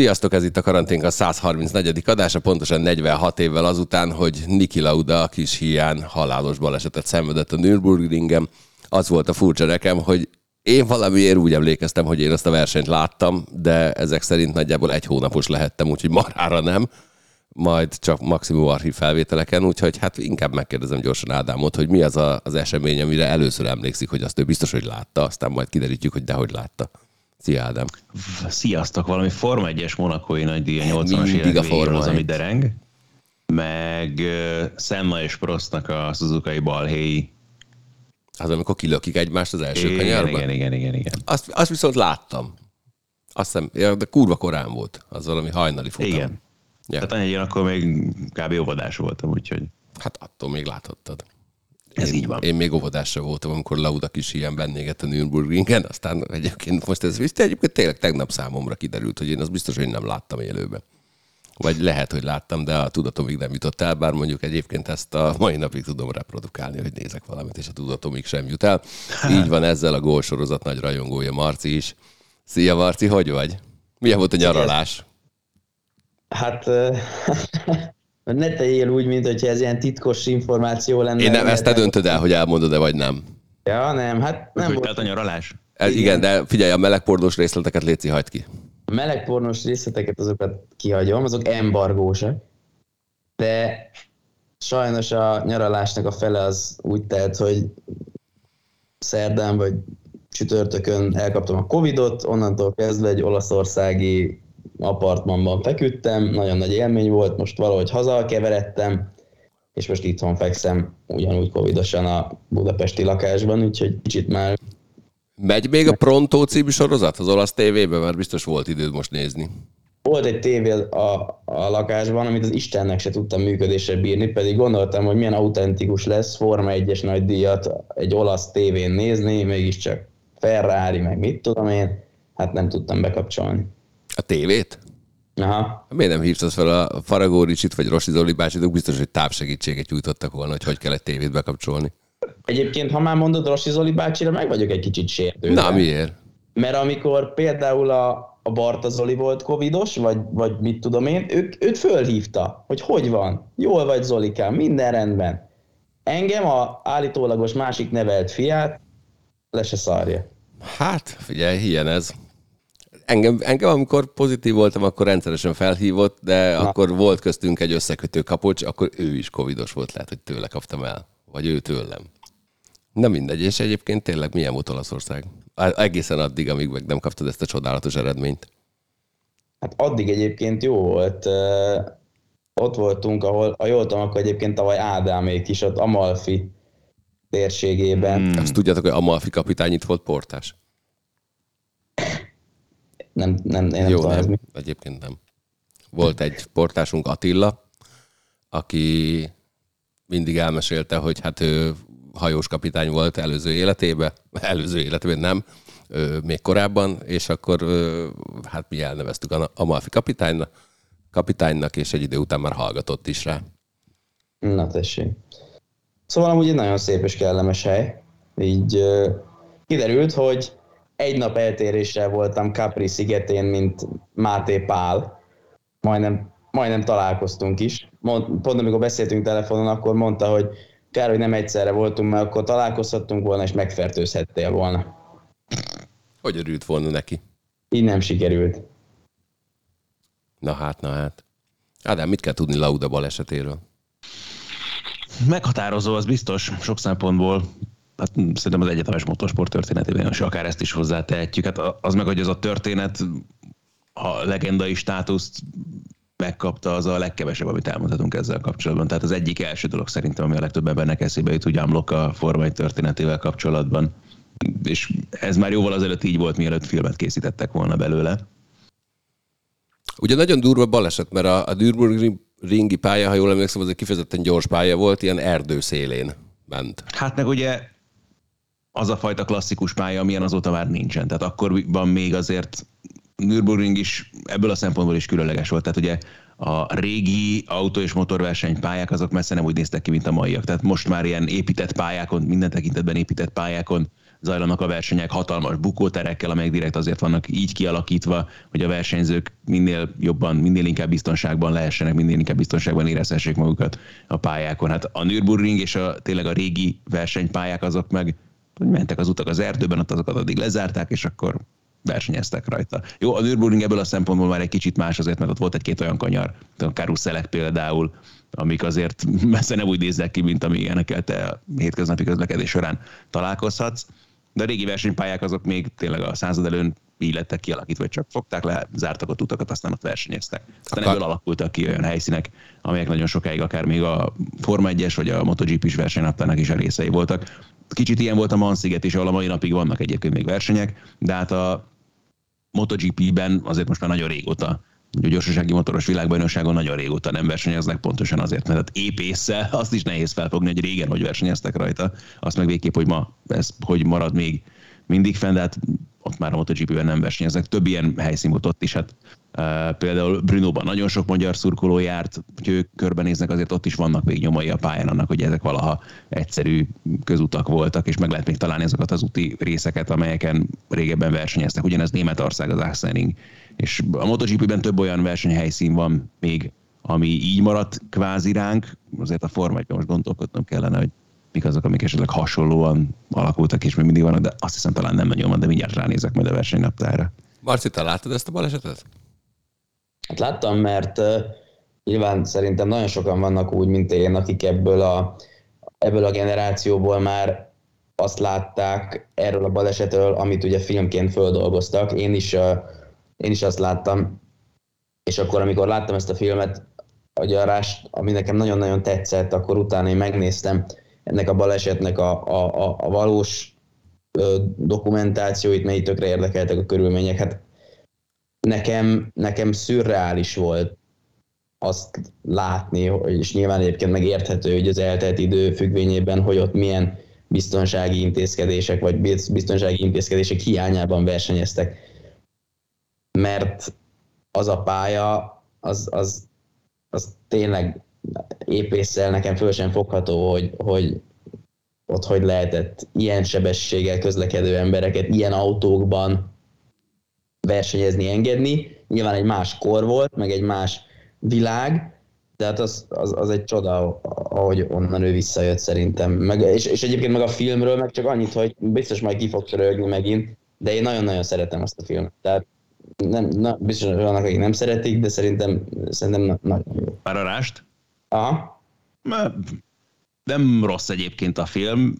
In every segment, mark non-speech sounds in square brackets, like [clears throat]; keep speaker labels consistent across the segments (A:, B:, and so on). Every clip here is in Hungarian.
A: Sziasztok, ez itt a karanténka 134. adása, pontosan 46 évvel azután, hogy Niki Lauda a kis hián halálos balesetet szenvedett a Nürburgringen. Az volt a furcsa nekem, hogy én valamiért úgy emlékeztem, hogy én ezt a versenyt láttam, de ezek szerint nagyjából egy hónapos lehettem, úgyhogy marára nem, majd csak maximum archív felvételeken, úgyhogy hát inkább megkérdezem gyorsan Ádámot, hogy mi az a, az esemény, amire először emlékszik, hogy azt ő biztos, hogy látta, aztán majd kiderítjük, hogy dehogy látta. Szia, Ádám!
B: Sziasztok! Valami Forma 1-es monakói nagydíja 80-as évek a az, ami dereng. Meg uh, Senna és Prostnak a Suzuki balhéi.
A: Az, amikor kilökik egymást az első
B: igen,
A: kanyarban?
B: Igen, igen, igen, igen.
A: Azt, azt viszont láttam. Azt hiszem, de kurva korán volt. Az valami hajnali futam.
B: Igen. Ja. Tehát annyi akkor még kb. óvodás voltam, úgyhogy...
A: Hát attól még láthattad.
B: Ez
A: én,
B: így van.
A: Én még óvodásra voltam, amikor Lauda kis ilyen bennégett a Nürburgringen, aztán egyébként most ez vissza, egyébként tényleg tegnap számomra kiderült, hogy én az biztos, hogy nem láttam élőben. Vagy lehet, hogy láttam, de a tudatomig nem jutott el, bár mondjuk egyébként ezt a mai napig tudom reprodukálni, hogy nézek valamit, és a tudatomig sem jut el. Így van ezzel a gólsorozat nagy rajongója Marci is. Szia Marci, hogy vagy? Milyen volt a nyaralás?
C: Hát [laughs] ne tegyél úgy, mint hogyha ez ilyen titkos információ lenne.
A: Én nem, ezt te döntöd el, hogy elmondod-e, vagy nem.
C: Ja, nem, hát nem
B: volt. a nyaralás?
A: Ez, igen. igen, de figyelj, a melegpornós részleteket Léci hagyd ki.
C: A melegpornós részleteket azokat kihagyom, azok embargósak. De sajnos a nyaralásnak a fele az úgy telt, hogy szerdán vagy csütörtökön elkaptam a Covidot, onnantól kezdve egy olaszországi apartmanban feküdtem, nagyon nagy élmény volt, most valahogy hazakeveredtem, és most itthon fekszem ugyanúgy covidosan a budapesti lakásban, úgyhogy kicsit már...
A: Megy még a Pronto című sorozat az olasz tévében, mert biztos volt időd most nézni.
C: Volt egy tévé a, a lakásban, amit az Istennek se tudtam működésre bírni, pedig gondoltam, hogy milyen autentikus lesz Forma 1-es nagy díjat egy olasz tévén nézni, mégiscsak Ferrari, meg mit tudom én, hát nem tudtam bekapcsolni.
A: A tévét?
C: Aha.
A: Miért nem hívtad fel a Faragó Ricsit, vagy Rossi Zoli bácsit, biztos, hogy távsegítséget nyújtottak volna, hogy hogy kell egy tévét bekapcsolni.
C: Egyébként, ha már mondod Rossi Zoli bácsira, meg vagyok egy kicsit sértődve.
A: Na, miért?
C: Mert amikor például a, a Barta Zoli volt covidos, vagy, vagy mit tudom én, ő, őt fölhívta, hogy hogy van, jól vagy Zolikám, minden rendben. Engem a állítólagos másik nevelt fiát le se szarja.
A: Hát, figyelj, ilyen ez engem, engem, amikor pozitív voltam, akkor rendszeresen felhívott, de Na. akkor volt köztünk egy összekötő kapocs, akkor ő is covidos volt, lehet, hogy tőle kaptam el. Vagy ő tőlem. Na mindegy, és egyébként tényleg milyen volt Olaszország? Egészen addig, amíg meg nem kaptad ezt a csodálatos eredményt.
C: Hát addig egyébként jó volt. Ott voltunk, ahol, a jól tudom, akkor egyébként tavaly Ádámék is, ott Amalfi térségében.
A: Hmm. Azt tudjátok, hogy Amalfi kapitány itt volt portás?
C: Nem, nem, én nem
A: Jó,
C: tudom,
A: nem,
C: ez mi.
A: egyébként nem. Volt egy portásunk Attila, aki mindig elmesélte, hogy hát ő hajós kapitány volt előző életében, [laughs] előző életében nem, még korábban, és akkor hát mi elneveztük a Amalfi kapitánynak, kapitánynak, és egy idő után már hallgatott is rá.
C: Na tessék. Szóval amúgy egy nagyon szép és kellemes hely. Így kiderült, hogy egy nap eltéréssel voltam Capri szigetén, mint Máté Pál. Majdnem, majdnem találkoztunk is. Mond, pont amikor beszéltünk telefonon, akkor mondta, hogy kár, hogy nem egyszerre voltunk, mert akkor találkozhattunk volna, és megfertőzhettél volna.
A: Hogy örült volna neki?
C: Így nem sikerült.
A: Na hát, na hát. Ádám, mit kell tudni Lauda balesetéről?
B: Meghatározó, az biztos, sok szempontból hát szerintem az egyetemes motorsport történetében, és akár ezt is hozzátehetjük. Hát az meg, hogy az a történet, ha legendai státuszt megkapta, az a legkevesebb, amit elmondhatunk ezzel kapcsolatban. Tehát az egyik első dolog szerintem, ami a legtöbb embernek eszébe jut, hogy Amlok a Forma történetével kapcsolatban. És ez már jóval azelőtt így volt, mielőtt filmet készítettek volna belőle.
A: Ugye nagyon durva baleset, mert a, a Nürburgringi pálya, ha jól emlékszem, az egy kifejezetten gyors pálya volt, ilyen erdő szélén ment.
B: Hát meg ugye az a fajta klasszikus pálya, amilyen azóta már nincsen. Tehát akkorban még azért Nürburgring is ebből a szempontból is különleges volt. Tehát ugye a régi autó- és motorverseny pályák azok messze nem úgy néztek ki, mint a maiak. Tehát most már ilyen épített pályákon, minden tekintetben épített pályákon zajlanak a versenyek, hatalmas bukóterekkel, amelyek direkt azért vannak így kialakítva, hogy a versenyzők minél jobban, minél inkább biztonságban lehessenek, minél inkább biztonságban érezhessék magukat a pályákon. Hát a Nürburgring és a, tényleg a régi versenypályák azok meg hogy mentek az utak az erdőben, ott azokat addig lezárták, és akkor versenyeztek rajta. Jó, a Nürburgring ebből a szempontból már egy kicsit más azért, mert ott volt egy-két olyan kanyar, a karuszelek például, amik azért [laughs] messze nem úgy néznek ki, mint ami ilyenekkel te a hétköznapi közlekedés során találkozhatsz. De a régi versenypályák azok még tényleg a század előn így lettek kialakítva, hogy csak fogták le, zártak ott utakat, aztán ott versenyeztek. Aztán Akar... ebből alakultak ki olyan helyszínek, amelyek nagyon sokáig akár még a Forma 1-es vagy a MotoGP-s versenynaptának is a részei voltak. Kicsit ilyen volt a Mansziget is, ahol a mai napig vannak egyébként még versenyek, de hát a MotoGP-ben azért most már nagyon régóta a gyorsasági motoros világbajnokságon nagyon régóta nem versenyeznek, pontosan azért, mert hát épésszel azt is nehéz felfogni, hogy régen hogy versenyeztek rajta, azt meg végképp, hogy ma ez hogy marad még mindig fenn, de hát ott már a MotoGP-ben nem versenyeznek. Több ilyen helyszín volt ott is, hát például Brunóban nagyon sok magyar szurkoló járt, hogy ők körbenéznek, azért ott is vannak még nyomai a pályán annak, hogy ezek valaha egyszerű közutak voltak, és meg lehet még találni azokat az úti részeket, amelyeken régebben versenyeztek. Ugyanez Németország, az Achsenring. És a MotoGP-ben több olyan versenyhelyszín van még, ami így maradt kvázi ránk, azért a Forma most gondolkodnom kellene, hogy mik azok, amik esetleg hasonlóan alakultak, és még mindig vannak, de azt hiszem talán nem nagyon van, de mindjárt ránézek majd a versenynaptára.
A: Marci, te láttad ezt a balesetet?
C: Hát láttam, mert uh, nyilván szerintem nagyon sokan vannak úgy, mint én, akik ebből a, ebből a generációból már azt látták erről a balesetről, amit ugye filmként földolgoztak. Én is, én is azt láttam, és akkor, amikor láttam ezt a filmet, a gyarás, ami nekem nagyon-nagyon tetszett, akkor utána én megnéztem ennek a balesetnek a, a, a, a valós dokumentációit, mely tökre érdekeltek a körülmények. Hát nekem, nekem szürreális volt azt látni, és nyilván egyébként megérthető, hogy az eltelt idő függvényében, hogy ott milyen biztonsági intézkedések, vagy biztonsági intézkedések hiányában versenyeztek. Mert az a pálya, az, az, az tényleg épésszel nekem föl sem fogható, hogy, hogy ott hogy lehetett ilyen sebességgel közlekedő embereket ilyen autókban versenyezni, engedni. Nyilván egy más kor volt, meg egy más világ, de hát az, az, az egy csoda, ahogy onnan ő visszajött szerintem. Meg, és, és egyébként meg a filmről meg csak annyit, hogy biztos majd ki fog rögni megint, de én nagyon-nagyon szeretem azt a filmet. Tehát nem, na, biztos vannak, akik nem szeretik, de szerintem, szerintem na, nagyon jó.
B: Már a rást?
C: Aha.
B: Nem rossz egyébként a film,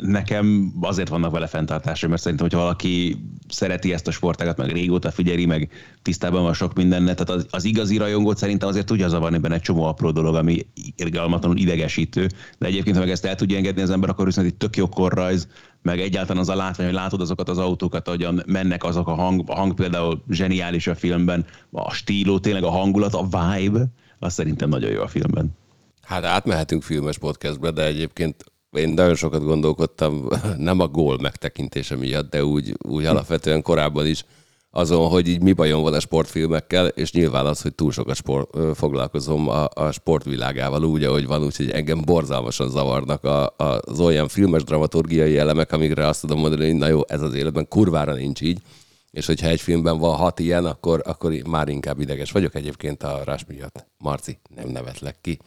B: nekem azért vannak vele fenntartásai, mert szerintem, hogy valaki szereti ezt a sportágat, meg régóta figyeli, meg tisztában van sok mindenne, tehát az, az igazi rajongót szerintem azért tudja zavarni benne egy csomó apró dolog, ami irgalmatlanul idegesítő, de egyébként, ha meg ezt el tudja engedni az ember, akkor viszont egy tök jó korrajz, meg egyáltalán az a látvány, hogy látod azokat az autókat, ahogyan mennek azok a hang, a hang például zseniális a filmben, a stíló, tényleg a hangulat, a vibe, az szerintem nagyon jó a filmben.
A: Hát átmehetünk filmes podcastbe, de egyébként én nagyon sokat gondolkodtam, [laughs] nem a gól megtekintése miatt, de úgy, úgy alapvetően korábban is azon, hogy így mi bajom van a sportfilmekkel, és nyilván az, hogy túl sokat sport, foglalkozom a, a sportvilágával úgy, ahogy van, úgyhogy engem borzalmasan zavarnak a, a, az olyan filmes dramaturgiai elemek, amikre azt tudom mondani, hogy na jó, ez az életben kurvára nincs így, és hogyha egy filmben van hat ilyen, akkor, akkor már inkább ideges vagyok egyébként a rás miatt. Marci, nem nevetlek ki.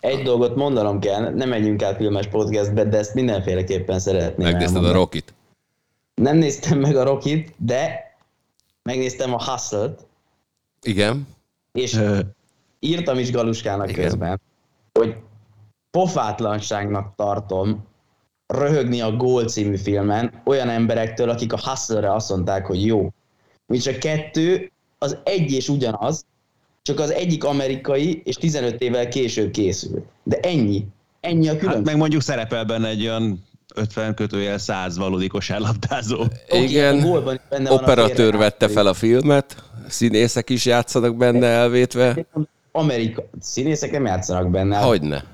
C: Egy dolgot mondanom kell, nem menjünk át filmes podcastbe, de ezt mindenféleképpen szeretném
A: Megnézted elmondani. a Rockit?
C: Nem néztem meg a Rockit, de megnéztem a Hustle-t.
A: Igen.
C: És írtam is Galuskának Igen. közben, hogy pofátlanságnak tartom röhögni a Gól című filmen olyan emberektől, akik a Hustle-re azt mondták, hogy jó. Mi csak kettő, az egy és ugyanaz, csak az egyik amerikai, és 15 évvel később készült. De ennyi. Ennyi a különbség. Hát
B: meg mondjuk szerepel benne egy olyan 50 kötőjel 100 valódi kosárlabdázó.
A: Igen, okay, benne operatőr vette fel a filmet, színészek is játszanak benne elvétve.
C: Amerika, színészek nem játszanak benne.
A: Hogyne.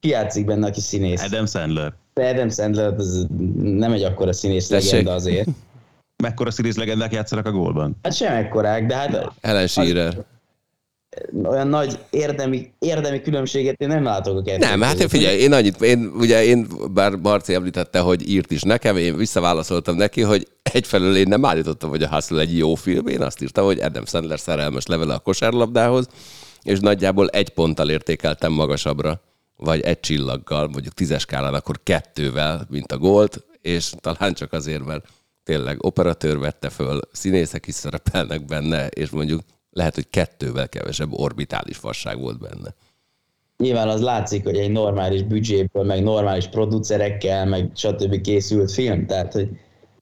C: Ki játszik benne, aki színész?
B: Adam Sandler.
C: Adam Sandler az nem egy akkora színész Tessék. legenda azért.
B: Mekkora színész legendák játszanak a gólban?
C: Hát sem ekkorák, de hát...
A: Ellen Shearer. Az,
C: olyan nagy érdemi, érdemi különbséget én nem látok a kettő.
A: Nem, hát én figyelj, én annyit, én, ugye én, bár Barci említette, hogy írt is nekem, én visszaválaszoltam neki, hogy egyfelől én nem állítottam, hogy a Hustle egy jó film, én azt írtam, hogy Adam Sandler szerelmes levele a kosárlabdához, és nagyjából egy ponttal értékeltem magasabbra, vagy egy csillaggal, mondjuk tízes skálán, akkor kettővel, mint a gólt, és talán csak azért, mert tényleg operatőr vette föl, színészek is szerepelnek benne, és mondjuk lehet, hogy kettővel kevesebb orbitális fasság volt benne.
C: Nyilván az látszik, hogy egy normális büdzséből, meg normális producerekkel, meg stb. készült film, tehát hogy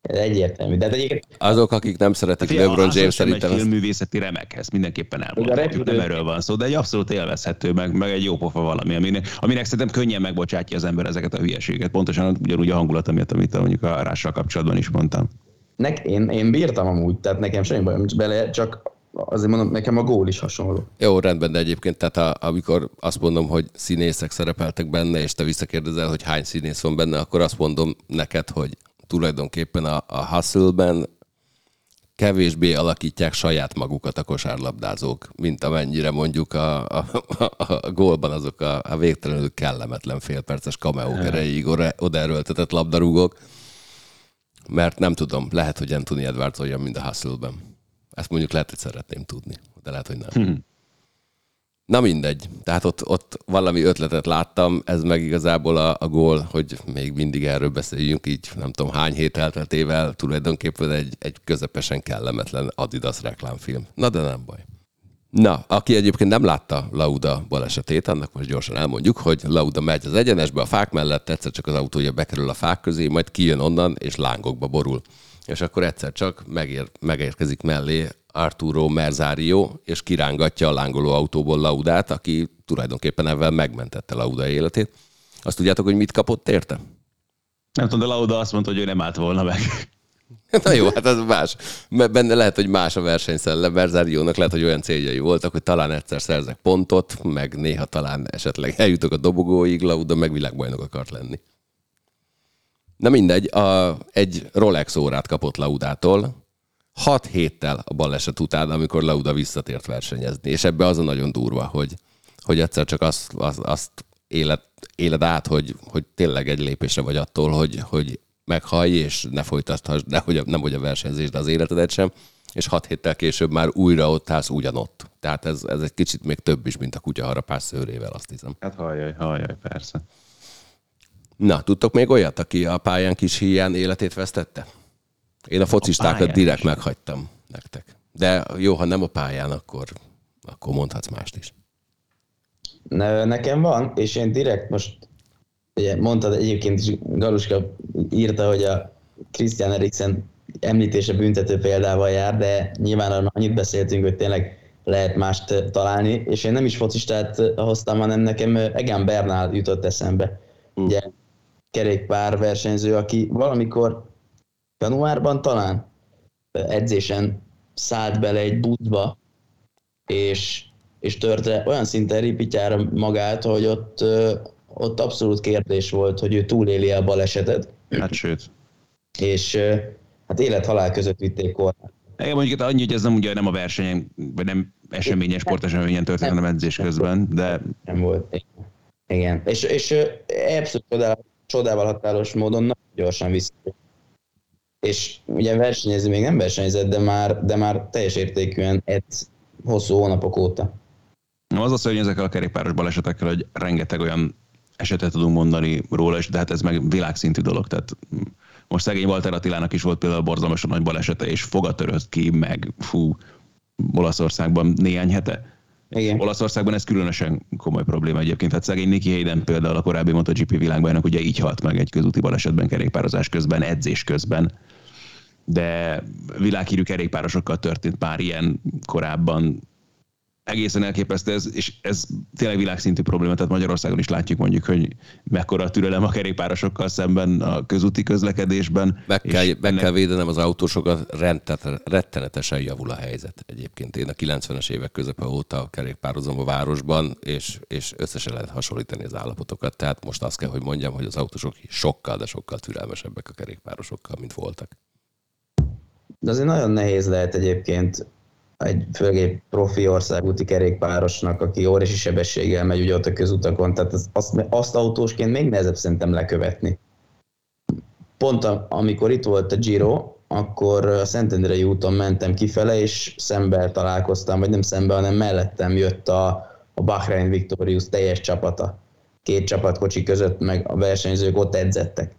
C: ez egyértelmű. De egyébként...
A: Azok, akik nem szeretik Fia, LeBron James
B: szerintem... Egy filmművészeti remek, ezt mindenképpen elmondhatjuk, nem erről van szó, de egy abszolút élvezhető, meg, meg egy jó pofa valami, aminek, aminek szerintem könnyen megbocsátja az ember ezeket a hülyeséget. Pontosan ugyanúgy a hangulat, amit, amit mondjuk a rással kapcsolatban is mondtam.
C: Nek, én, én bírtam amúgy, tehát nekem semmi bajom nincs bele, csak azért mondom, nekem a gól is hasonló.
A: Jó, rendben, de egyébként, tehát a, amikor azt mondom, hogy színészek szerepeltek benne, és te visszakérdezel, hogy hány színész van benne, akkor azt mondom neked, hogy tulajdonképpen a, a hustle-ben kevésbé alakítják saját magukat a kosárlabdázók, mint amennyire mondjuk a, a, a, a gólban azok a, a végtelenül kellemetlen félperces kameók erejéig odaerőltetett labdarúgók, mert nem tudom, lehet, hogy Anthony Edwards olyan, mint a hustle-ben. Ezt mondjuk lehet, hogy szeretném tudni, de lehet, hogy nem. Hmm. Na mindegy. Tehát ott, ott valami ötletet láttam, ez meg igazából a, a gól, hogy még mindig erről beszéljünk, így nem tudom hány hét elteltével, tulajdonképpen egy, egy közepesen kellemetlen Adidas reklámfilm. Na de nem baj. Na, aki egyébként nem látta Lauda balesetét, annak most gyorsan elmondjuk, hogy Lauda megy az egyenesbe a fák mellett, egyszer csak az autója bekerül a fák közé, majd kijön onnan, és lángokba borul és akkor egyszer csak megér, megérkezik mellé Arturo Merzario, és kirángatja a lángoló autóból Laudát, aki tulajdonképpen ebben megmentette Lauda életét. Azt tudjátok, hogy mit kapott érte?
B: Nem tudom, de Lauda azt mondta, hogy ő nem állt volna meg. [laughs]
A: Na jó, hát az más. Benne lehet, hogy más a versenyszellem. Merzáriónak lehet, hogy olyan céljai voltak, hogy talán egyszer szerzek pontot, meg néha talán esetleg eljutok a dobogóig, Lauda meg világbajnok akart lenni. Na mindegy, a, egy Rolex órát kapott Laudától, hat héttel a baleset után, amikor Lauda visszatért versenyezni. És ebbe az a nagyon durva, hogy, hogy egyszer csak azt, azt, azt éled, éled át, hogy, hogy tényleg egy lépésre vagy attól, hogy, hogy meghallj, és ne folytathass, de hogy, nem hogy a versenyzés, de az életedet sem, és hat héttel később már újra ott állsz ugyanott. Tehát ez, ez egy kicsit még több is, mint a kutya harapás szőrével, azt hiszem.
B: Hát halljaj, halljaj, persze.
A: Na, tudtok még olyat, aki a pályán kis híján életét vesztette? Én a focistákat a direkt meghagytam nektek. De jó, ha nem a pályán, akkor, akkor mondhatsz mást is.
C: Ne, nekem van, és én direkt most, ugye mondtad egyébként is, Galuska írta, hogy a Christian Eriksen említése büntető példával jár, de nyilván annyit beszéltünk, hogy tényleg lehet mást találni, és én nem is focistát hoztam, hanem nekem Egan Bernál jutott eszembe. Uh. Ugye kerékpár versenyző, aki valamikor januárban talán edzésen szállt bele egy buszba, és, és törte olyan szinten ripityára magát, hogy ott, ott abszolút kérdés volt, hogy ő túléli a balesetet.
B: Hát sőt.
C: És hát élet-halál között vitték kórházba.
B: Igen, mondjuk annyi, hogy ez nem ugye nem a versenyen, vagy nem eseményes, sporteseményen történt, hanem edzés közben, de...
C: Nem volt. Igen. És, és abszolút csodával határos módon nagyon gyorsan vissza. És ugye versenyezni még nem versenyzett, de már, de már teljes értékűen egy hosszú hónapok óta.
B: Az a szörny ezekkel a kerékpáros balesetekkel, hogy rengeteg olyan esetet tudunk mondani róla, és de hát ez meg világszintű dolog. Tehát most szegény Walter Attilának is volt például borzalmasan nagy balesete, és fogatörött ki, meg fú, Olaszországban néhány hete. Igen. Olaszországban ez különösen komoly probléma egyébként. Hát szegény Nicky Hayden például a korábbi MotoGP világbajnok ugye így halt meg egy közúti balesetben, kerékpározás közben, edzés közben. De világhírű kerékpárosokkal történt pár ilyen korábban egészen elképesztő ez, és ez tényleg világszintű probléma, tehát Magyarországon is látjuk mondjuk, hogy mekkora a türelem a kerékpárosokkal szemben a közúti közlekedésben.
A: Meg kell, meg ennek... kell védenem az autósokat, rettenetesen javul a helyzet egyébként. Én a 90-es évek közepe óta kerékpározom a városban, és, és összesen lehet hasonlítani az állapotokat. Tehát most azt kell, hogy mondjam, hogy az autósok sokkal, de sokkal türelmesebbek a kerékpárosokkal, mint voltak.
C: De azért nagyon nehéz lehet egyébként egy főleg profi országúti kerékpárosnak, aki óriási sebességgel megy ugye ott a közutakon, tehát azt, azt, azt autósként még nehezebb szerintem lekövetni. Pont a, amikor itt volt a Giro, akkor a Szentendrei úton mentem kifele, és szembe találkoztam, vagy nem szembe, hanem mellettem jött a, a Bahrain Victorious teljes csapata. Két csapatkocsi között, meg a versenyzők ott edzettek.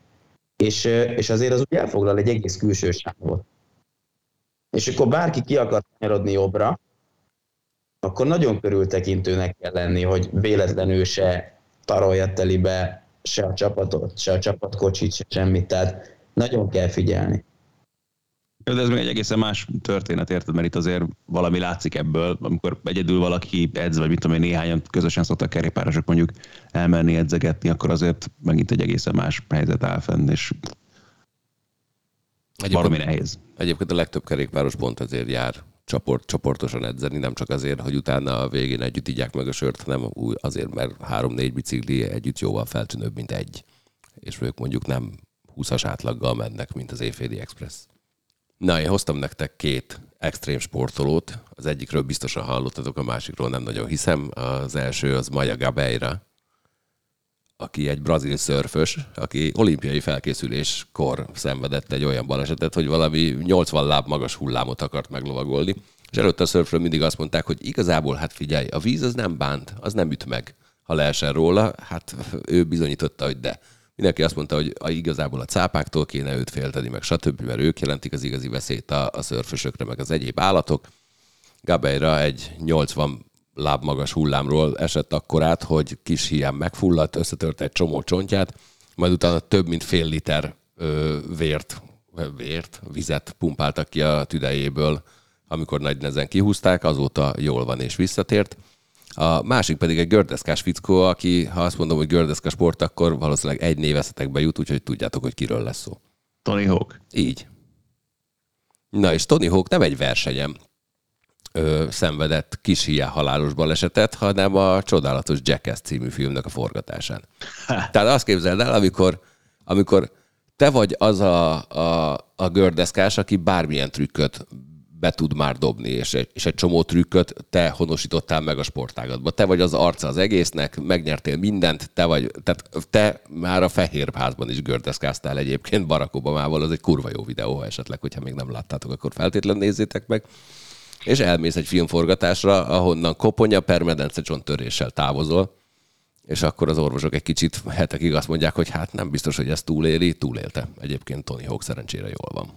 C: És, és azért az úgy elfoglal egy egész külső sávot. És akkor bárki ki akar nyarodni jobbra, akkor nagyon körültekintőnek kell lenni, hogy véletlenül se tarolja telibe se a csapatot, se a csapatkocsit, se semmit. Tehát nagyon kell figyelni.
B: De ez még egy egészen más történet, érted? Mert itt azért valami látszik ebből, amikor egyedül valaki edz, vagy mit tudom én, néhányan közösen szoktak kerékpárosok mondjuk elmenni edzegetni, akkor azért megint egy egészen más helyzet áll fenn, és Egyébként, nehéz.
A: Egyébként a legtöbb kerékpáros pont ezért jár csoport, csoportosan edzeni, nem csak azért, hogy utána a végén együtt igyák meg a sört, hanem azért, mert három-négy bicikli együtt jóval feltűnőbb, mint egy. És ők mondjuk nem 20-as átlaggal mennek, mint az Éjféli Express. Na, én hoztam nektek két extrém sportolót. Az egyikről biztosan hallottatok, a másikról nem nagyon hiszem. Az első az Maja Gabeira, aki egy brazil szörfös, aki olimpiai felkészüléskor szenvedett egy olyan balesetet, hogy valami 80 láb magas hullámot akart meglovagolni. És előtte a szörfről mindig azt mondták, hogy igazából, hát figyelj, a víz az nem bánt, az nem üt meg, ha leesel róla. Hát ő bizonyította, hogy de. Mindenki azt mondta, hogy a, igazából a cápáktól kéne őt félteni, meg stb., mert ők jelentik az igazi veszélyt a, a szörfösökre, meg az egyéb állatok. Gabeira egy 80 láb magas hullámról esett akkorát, hogy kis hiány megfulladt, összetört egy csomó csontját, majd utána több mint fél liter ö, vért, vért, vizet pumpáltak ki a tüdejéből, amikor nagy nezen kihúzták, azóta jól van és visszatért. A másik pedig egy gördeszkás fickó, aki, ha azt mondom, hogy gördeszka sport, akkor valószínűleg egy névezetekbe jut, úgyhogy tudjátok, hogy kiről lesz szó.
B: Tony Hawk.
A: Így. Na és Tony Hawk nem egy versenyem ö, szenvedett kis hiá halálos balesetet, hanem a csodálatos Jackass című filmnek a forgatásán. Ha. [laughs] Tehát azt képzeld el, amikor, amikor te vagy az a, a, a gördeszkás, aki bármilyen trükköt be tud már dobni, és egy, és egy csomó trükköt te honosítottál meg a sportágatba. Te vagy az arca az egésznek, megnyertél mindent, te vagy, tehát te már a Fehérházban is gördeszkáztál egyébként Barack Obamával, az egy kurva jó videó, esetleg, hogyha még nem láttátok, akkor feltétlenül nézzétek meg és elmész egy filmforgatásra, ahonnan koponya permedence csonttöréssel távozol, és akkor az orvosok egy kicsit hetekig azt mondják, hogy hát nem biztos, hogy ezt túléli, túlélte. Egyébként Tony Hawk szerencsére jól van.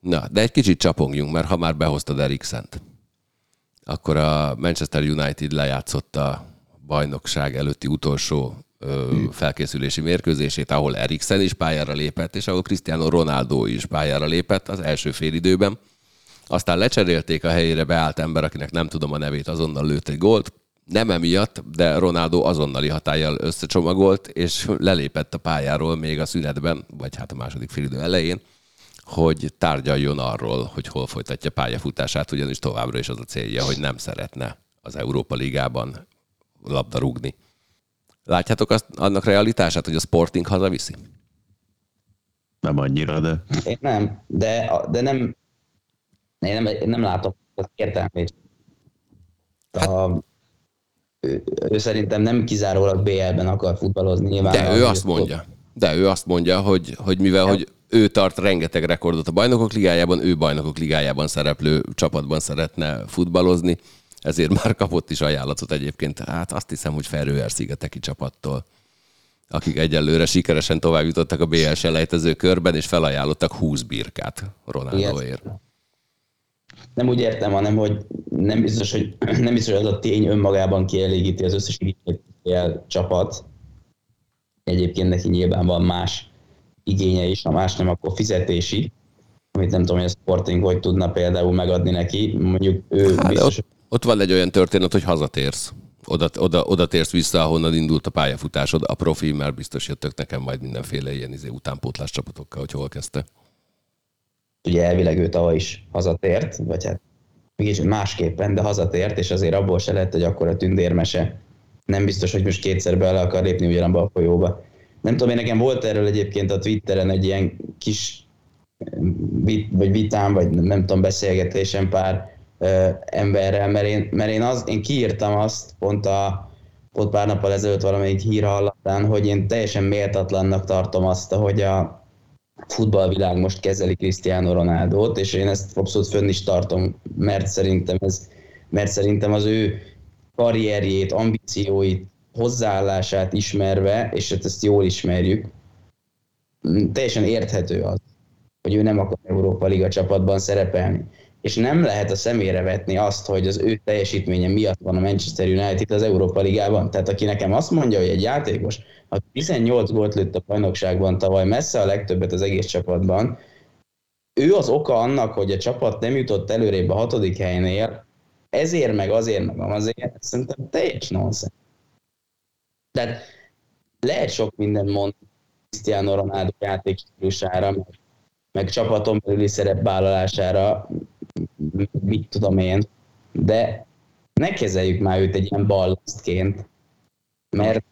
A: Na, de egy kicsit csapongjunk, mert ha már behoztad Eriksent, akkor a Manchester United lejátszott a bajnokság előtti utolsó ö, felkészülési mérkőzését, ahol Eriksen is pályára lépett, és ahol Cristiano Ronaldo is pályára lépett az első félidőben. Aztán lecserélték a helyére beállt ember, akinek nem tudom a nevét, azonnal lőtt egy gólt. Nem emiatt, de Ronaldo azonnali hatállyal összecsomagolt, és lelépett a pályáról még a szünetben, vagy hát a második félidő elején, hogy tárgyaljon arról, hogy hol folytatja pályafutását, ugyanis továbbra is az a célja, hogy nem szeretne az Európa Ligában labdarúgni. Látjátok azt, annak realitását, hogy a Sporting hazaviszi?
B: Nem annyira, de...
C: Én nem, de, de nem, én nem, nem látok az értelmét. A, ő, ő, szerintem nem kizárólag BL-ben akar futballozni. Nyilván
A: De ő azt mondja. De ő azt mondja, hogy, hogy mivel hogy ő tart rengeteg rekordot a bajnokok ligájában, ő bajnokok ligájában szereplő csapatban szeretne futballozni, ezért már kapott is ajánlatot egyébként. Hát azt hiszem, hogy Ferőer szigeteki csapattól akik egyelőre sikeresen tovább jutottak a BL selejtező körben, és felajánlottak 20 birkát Ronaldoért
C: nem úgy értem, hanem hogy nem biztos, hogy [clears throat] nem biztos, hogy az a tény önmagában kielégíti az összes igényel csapat. Egyébként neki nyilván van más igénye is, ha más nem, akkor fizetési, amit nem tudom, hogy a Sporting hogy tudna például megadni neki. Mondjuk ő hát, biztos...
A: Ott, ott van egy olyan történet, hogy hazatérsz. Oda, oda, oda térsz vissza, ahonnan indult a pályafutásod. A profi már biztos jöttök nekem majd mindenféle ilyen izé, utánpótlás csapatokkal, hogy hol kezdte
C: ugye elvileg ő tavaly is hazatért, vagy hát mégis másképpen, de hazatért, és azért abból se lett, hogy akkor a tündérmese nem biztos, hogy most kétszer bele akar lépni ugyanabba a folyóba. Nem tudom, én nekem volt erről egyébként a Twitteren egy ilyen kis vit, vagy vitám, vagy nem tudom, beszélgetésem pár ö, emberrel, mert én, mert én, az, én kiírtam azt pont a pont pár nappal ezelőtt valamelyik hír hallatán, hogy én teljesen méltatlannak tartom azt, hogy a futballvilág most kezeli Cristiano Ronaldo-t, és én ezt abszolút fönn is tartom, mert szerintem, ez, mert szerintem az ő karrierjét, ambícióit, hozzáállását ismerve, és hát ezt jól ismerjük, teljesen érthető az, hogy ő nem akar Európa Liga csapatban szerepelni és nem lehet a szemére vetni azt, hogy az ő teljesítménye miatt van a Manchester United az Európa Ligában. Tehát aki nekem azt mondja, hogy egy játékos, aki 18 gólt lőtt a bajnokságban tavaly, messze a legtöbbet az egész csapatban, ő az oka annak, hogy a csapat nem jutott előrébb a hatodik helynél, ezért meg azért meg azért, szerintem teljes nonsens. Tehát lehet sok minden mond Cristiano Ronaldo játékstílusára, meg, meg csapaton belüli szerepvállalására, mit tudom én, de ne kezeljük már őt egy ilyen ballasztként, mert...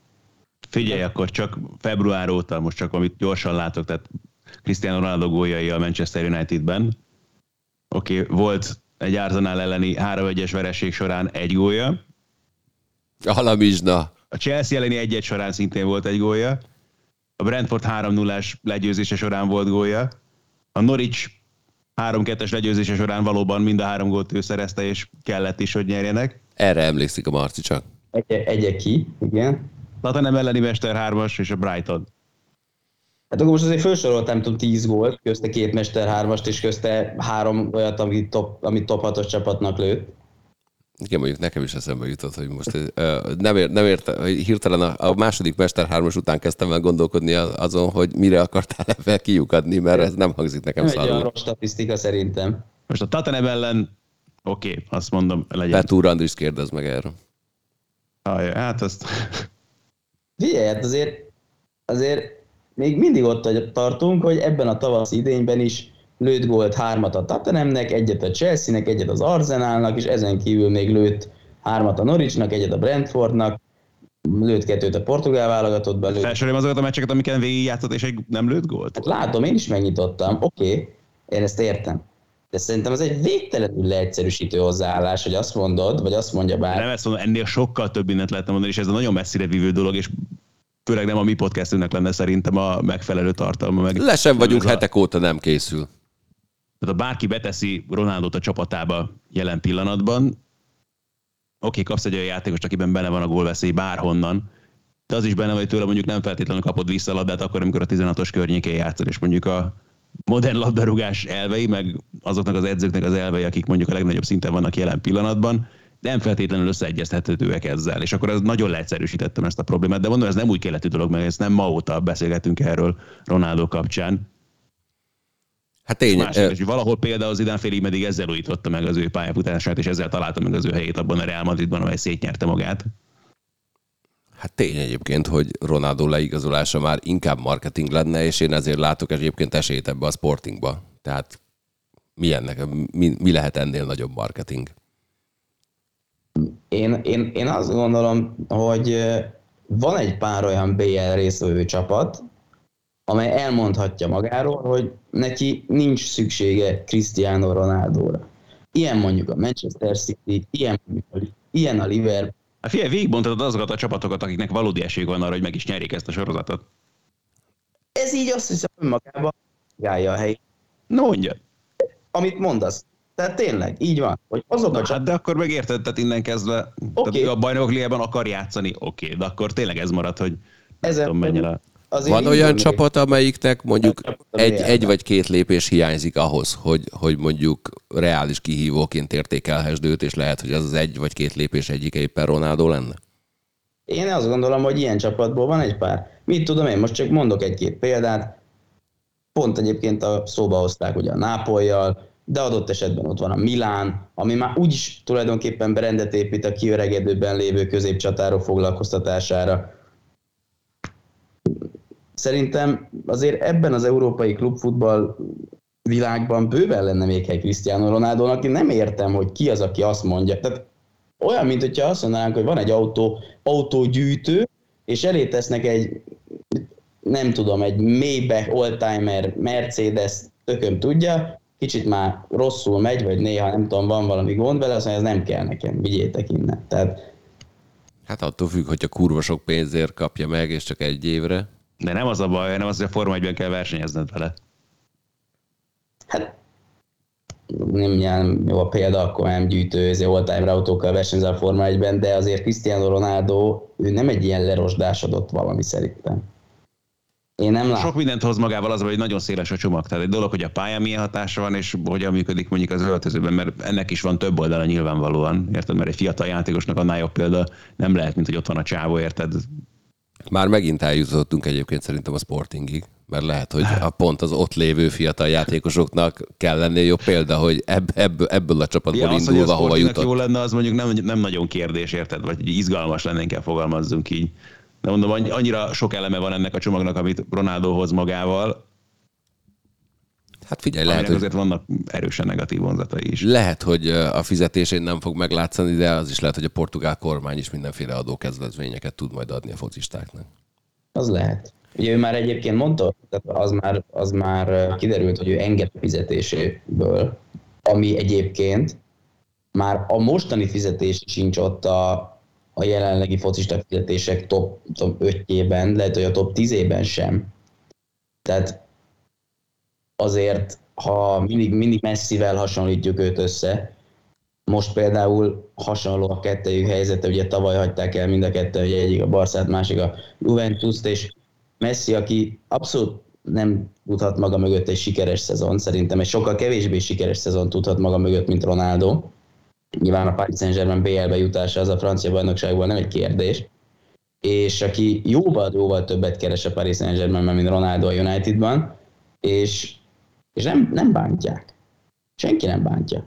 B: Figyelj, akkor csak február óta, most csak amit gyorsan látok, tehát Cristiano Ronaldo góljai a Manchester Unitedben. Oké, okay, volt egy Arsenal elleni 3-1-es vereség során egy gólya.
A: Alamizsna.
B: A Chelsea elleni 1 során szintén volt egy gólya. A Brentford 3-0-as legyőzése során volt gólya. A Norwich 3-2-es legyőzése során valóban mind a három gólt ő szerezte, és kellett is, hogy nyerjenek.
A: Erre emlékszik a Marci csak.
C: Egy, egy ki, igen.
B: nem elleni Mester 3-as és a Brighton.
C: Hát akkor most azért felsoroltam, tudom, 10 gólt, közte két Mester 3-ast, és közte három olyat, amit top, amit top 6-os csapatnak lőtt.
A: Igen, mondjuk nekem is eszembe jutott, hogy most uh, nem, ér, nem érte, hogy hirtelen a, a második Mester 3 után kezdtem el gondolkodni azon, hogy mire akartál ebben kiukadni, mert ez nem hangzik nekem
C: szarul. Egy rossz statisztika szerintem.
B: Most a Tatanem ellen, oké, okay, azt mondom, legyen.
A: Petúr Andris kérdez meg erről.
B: Ajaj, hát azt...
C: Figyelj, hát azért, azért még mindig ott tartunk, hogy ebben a tavasz idényben is lőtt gólt hármat a Tottenhamnek, egyet a Chelsea-nek, egyet az Arsenalnak, és ezen kívül még lőtt hármat a Norwichnak, egyet a Brentfordnak, lőtt kettőt a portugál válogatottban. Lőtt...
B: Felsorolom azokat a meccseket, amiken végigjátszott, és egy nem lőtt gólt?
C: Hát látom, én is megnyitottam, oké, okay, én ezt értem. De szerintem ez egy végtelenül leegyszerűsítő hozzáállás, hogy azt mondod, vagy azt mondja bár.
B: Nem ezt mondom, ennél sokkal több mindent lehetne mondani, és ez a nagyon messzire vívő dolog, és főleg nem a mi podcastünknek lenne szerintem a megfelelő tartalma. Meg
A: Le sem vagyunk, hetek óta nem készül.
B: Tehát ha bárki beteszi Ronaldot a csapatába jelen pillanatban, oké, kapsz egy olyan játékos, akiben benne van a gólveszély bárhonnan, de az is benne vagy tőle mondjuk nem feltétlenül kapod vissza a labdát akkor, amikor a 16-os környékén játszol, és mondjuk a modern labdarúgás elvei, meg azoknak az edzőknek az elvei, akik mondjuk a legnagyobb szinten vannak jelen pillanatban, nem feltétlenül összeegyeztethetőek ezzel. És akkor ez nagyon leegyszerűsítettem ezt a problémát, de mondom, ez nem új keletű dolog, mert ezt nem ma óta beszélgetünk erről Ronaldo kapcsán.
A: Hát tény.
B: Másik, és valahol például az idán félig meddig ezzel újította meg az ő pályafutását, és ezzel találta meg az ő helyét abban a Real Madridban, amely szétnyerte magát.
A: Hát tény egyébként, hogy Ronaldo leigazolása már inkább marketing lenne, és én ezért látok egyébként esélyt ebbe a sportingba. Tehát mi, ennek, mi, mi lehet ennél nagyobb marketing?
C: Én, én, én azt gondolom, hogy van egy pár olyan BL részvevő csapat, amely elmondhatja magáról, hogy neki nincs szüksége Cristiano Ronaldo-ra. Ilyen mondjuk a Manchester City, ilyen, ilyen a Liverpool.
B: Hát figyelj, végigbontad azokat a csapatokat, akiknek valódi esély van arra, hogy meg is nyerik ezt a sorozatot.
C: Ez így azt hiszem önmagában gálja a helyét.
B: No, mondja.
C: Amit mondasz. Tehát tényleg, így van. Hogy azok
B: Na, a hát de akkor megérted, tehát innen kezdve, okay. tehát a bajnokok ligában akar játszani, oké, okay, de akkor tényleg ez marad, hogy
C: Ezen tudom, menjen a...
A: Van olyan csapat, amelyiknek mondjuk egy, egy vagy két lépés hiányzik ahhoz, hogy, hogy mondjuk reális kihívóként értékelhessd őt, és lehet, hogy az az egy vagy két lépés egyik éppen Ronaldo lenne?
C: Én azt gondolom, hogy ilyen csapatból van egy pár. Mit tudom én, most csak mondok egy-két példát. Pont egyébként a szóba hozták ugye a Nápolyjal, de adott esetben ott van a Milán, ami már úgyis tulajdonképpen berendet épít a kiöregedőben lévő középcsatárok foglalkoztatására. Szerintem azért ebben az európai klubfutball világban bőven lenne még egy Cristiano ronaldo aki nem értem, hogy ki az, aki azt mondja. Tehát olyan, mint hogyha azt mondanánk, hogy van egy autó, autógyűjtő, és elé tesznek egy, nem tudom, egy mélybe oldtimer Mercedes, tököm tudja, kicsit már rosszul megy, vagy néha nem tudom, van valami gond vele, azt mondja, ez nem kell nekem, vigyétek innen. Tehát
A: Hát attól függ, hogyha kurva sok pénzért kapja meg, és csak egy évre.
B: De nem az a baj, nem az, hogy a Forma 1 kell versenyezned vele.
C: Hát nem ilyen jó a példa, akkor nem gyűjtő, ez all-time autókkal versenyzel a Forma 1-ben, de azért Cristiano Ronaldo, ő nem egy ilyen lerosdásodott valami szerintem. Én nem látom.
B: Sok mindent hoz magával az, hogy nagyon széles a csomag. Tehát egy dolog, hogy a pálya milyen hatása van, és hogyan működik mondjuk az öltözőben, mert ennek is van több oldala nyilvánvalóan. Érted? Mert egy fiatal játékosnak annál jobb példa nem lehet, mint hogy ott van a csávó, érted?
A: Már megint eljutottunk egyébként szerintem a sportingig, mert lehet, hogy a pont az ott lévő fiatal játékosoknak kell lenni jobb példa, hogy ebb, ebből, ebből a csapatból
B: Ja, az, hogy
A: indulva
B: a
A: hova jutott.
B: jó lenne, az mondjuk nem, nem nagyon kérdés, érted? Vagy izgalmas lenne, inkább fogalmazzunk így. De mondom, annyi- annyira sok eleme van ennek a csomagnak, amit Ronaldo hoz magával,
A: Hát figyelj,
B: lehet,
A: lehet, hogy
B: azért vannak erősen negatív vonzatai is.
A: Lehet, hogy a fizetésén nem fog meglátszani, de az is lehet, hogy a portugál kormány is mindenféle adókezvezményeket tud majd adni a focistáknak.
C: Az lehet. Ugye ő már egyébként mondta, tehát az már, az már kiderült, hogy ő enged a fizetéséből, ami egyébként már a mostani fizetés sincs ott a, a jelenlegi focista fizetések top, top 5-jében, lehet, hogy a top 10-ében sem. Tehát azért, ha mindig, mindig messzivel hasonlítjuk őt össze, most például hasonló a kettőjük helyzete, ugye tavaly hagyták el mind a kettő, ugye egyik a Barszát, másik a Juventus-t, és Messi, aki abszolút nem tudhat maga mögött egy sikeres szezon, szerintem egy sokkal kevésbé sikeres szezon tudhat maga mögött, mint Ronaldo. Nyilván a Paris Saint-Germain BL-be jutása az a francia bajnokságban nem egy kérdés. És aki jóval-jóval többet keres a Paris Saint-Germainben, mint Ronaldo a Unitedban, és, és nem, nem bántják. Senki nem bántja.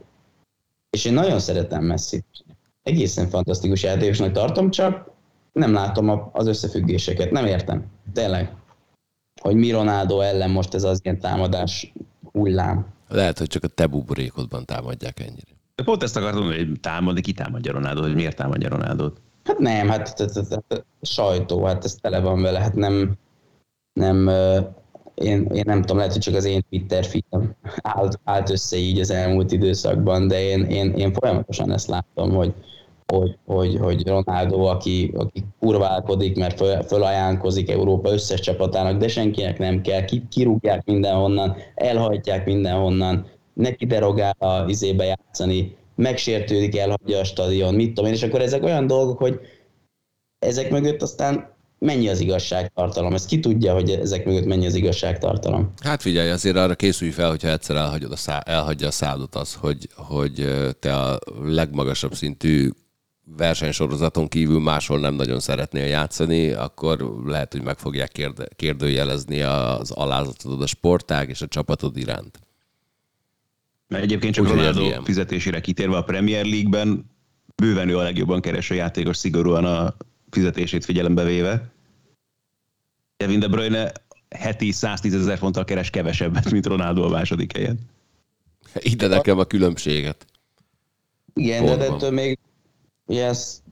C: És én nagyon szeretem messi Egészen fantasztikus játékosnak tartom, csak nem látom az összefüggéseket. Nem értem. Tényleg. Hogy mi Ronaldo ellen most ez az ilyen támadás hullám.
A: Lehet, hogy csak a te buborékodban támadják ennyire.
B: De pont ezt akartam hogy támadni, ki támadja Ronaldo, hogy miért támadja Ronaldo.
C: Hát nem, hát t- t- t- t- sajtó, hát ez tele van vele, hát nem, nem, én, én nem tudom, lehet, hogy csak az én Twitter feedem állt, állt össze így az elmúlt időszakban, de én, én, én folyamatosan ezt látom, hogy, hogy, hogy, hogy Ronaldo, aki, aki kurválkodik, mert föl, fölajánlkozik Európa összes csapatának, de senkinek nem kell, ki, kirúgják mindenhonnan, elhajtják mindenhonnan, neki derogál a izébe játszani, megsértődik, elhagyja a stadion, mit tudom én, és akkor ezek olyan dolgok, hogy ezek mögött aztán mennyi az igazságtartalom. Ezt ki tudja, hogy ezek mögött mennyi az igazságtartalom.
A: Hát figyelj, azért arra készülj fel, hogyha egyszer elhagyod a szá- elhagyja a szádot az, hogy, hogy te a legmagasabb szintű versenysorozaton kívül máshol nem nagyon szeretnél játszani, akkor lehet, hogy meg fogják kérde- kérdőjelezni az alázatod a sportág és a csapatod iránt.
B: Mert egyébként csak
A: ez
B: Ronaldo fizetésére kitérve a Premier League-ben bőven ő a legjobban kereső játékos szigorúan a fizetését figyelembe véve. Kevin De Bruyne heti 110 ezer fonttal keres kevesebbet, mint Ronaldo a második helyen.
A: Ide nekem a különbséget.
C: Igen, de
A: Pontban.
C: ettől még ugye ez,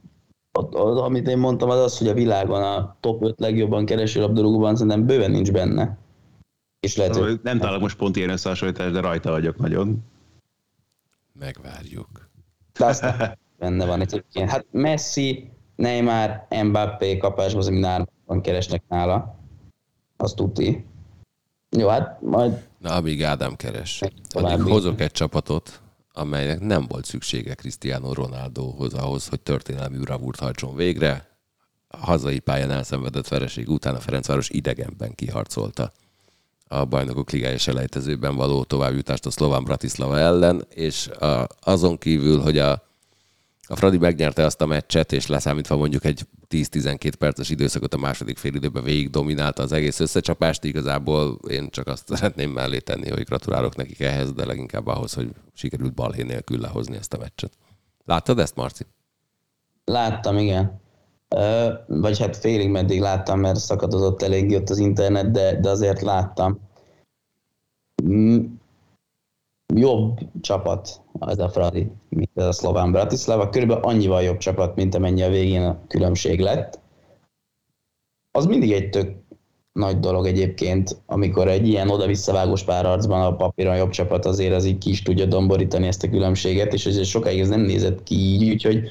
C: ott, amit én mondtam, az az, hogy a világon a top 5 legjobban kereső labdarúgóban szerintem bőven nincs benne. És lehet, hogy
B: Nem találok most pont ilyen összehasonlítást, de rajta vagyok nagyon.
A: Megvárjuk.
C: de aztán benne van egyébként. Hát Messi, Neymar, Mbappé kapásban, ami nárban keresnek nála. Azt tudti. Jó, hát majd
A: Na, amíg Ádám keres. Addig hozok egy csapatot, amelynek nem volt szüksége Cristiano Ronaldohoz ahhoz, hogy történelmi bravúrt hajtson végre. A hazai pályán elszenvedett vereség után a Ferencváros idegenben kiharcolta a bajnokok ligája selejtezőben való továbbjutást a szlován Bratislava ellen, és a, azon kívül, hogy a, a Fradi megnyerte azt a meccset, és leszámítva mondjuk egy 10-12 perces időszakot a második fél időben végig dominálta az egész összecsapást, igazából én csak azt [laughs] szeretném mellé tenni, hogy gratulálok nekik ehhez, de leginkább ahhoz, hogy sikerült balhé nélkül lehozni ezt a meccset. Láttad ezt, Marci?
C: Láttam, igen. Ö, vagy hát félig meddig láttam, mert szakadozott elég ott az internet, de, de azért láttam. Jobb csapat az a Fradi, mint ez a szlován Bratislava. Körülbelül annyival jobb csapat, mint amennyi a végén a különbség lett. Az mindig egy tök nagy dolog egyébként, amikor egy ilyen oda-visszavágós párharcban a papíron jobb csapat azért az így ki is tudja domborítani ezt a különbséget, és ez sokáig ez nem nézett ki így, úgyhogy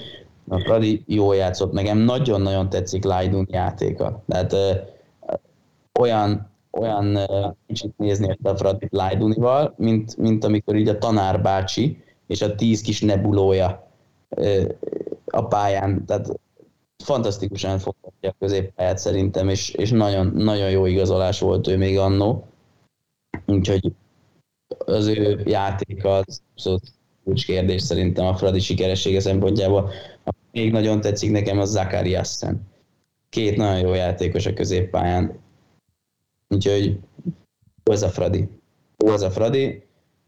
C: a Fradi jól játszott. Nekem nagyon-nagyon tetszik Lajdun játéka. Tehát ö, olyan, olyan kicsit nézni a Fradi Lajdunival, mint, mint amikor így a tanár bácsi és a tíz kis nebulója a pályán. Tehát fantasztikusan foghatja a középpályát szerintem, és, és nagyon, nagyon jó igazolás volt ő még annó. Úgyhogy az ő játéka az abszolút kulcs kérdés szerintem a Fradi sikeressége szempontjából. Még nagyon tetszik nekem az Zakariassen. Két nagyon jó játékos a középpályán. Úgyhogy a Fradi. Az a Fradi.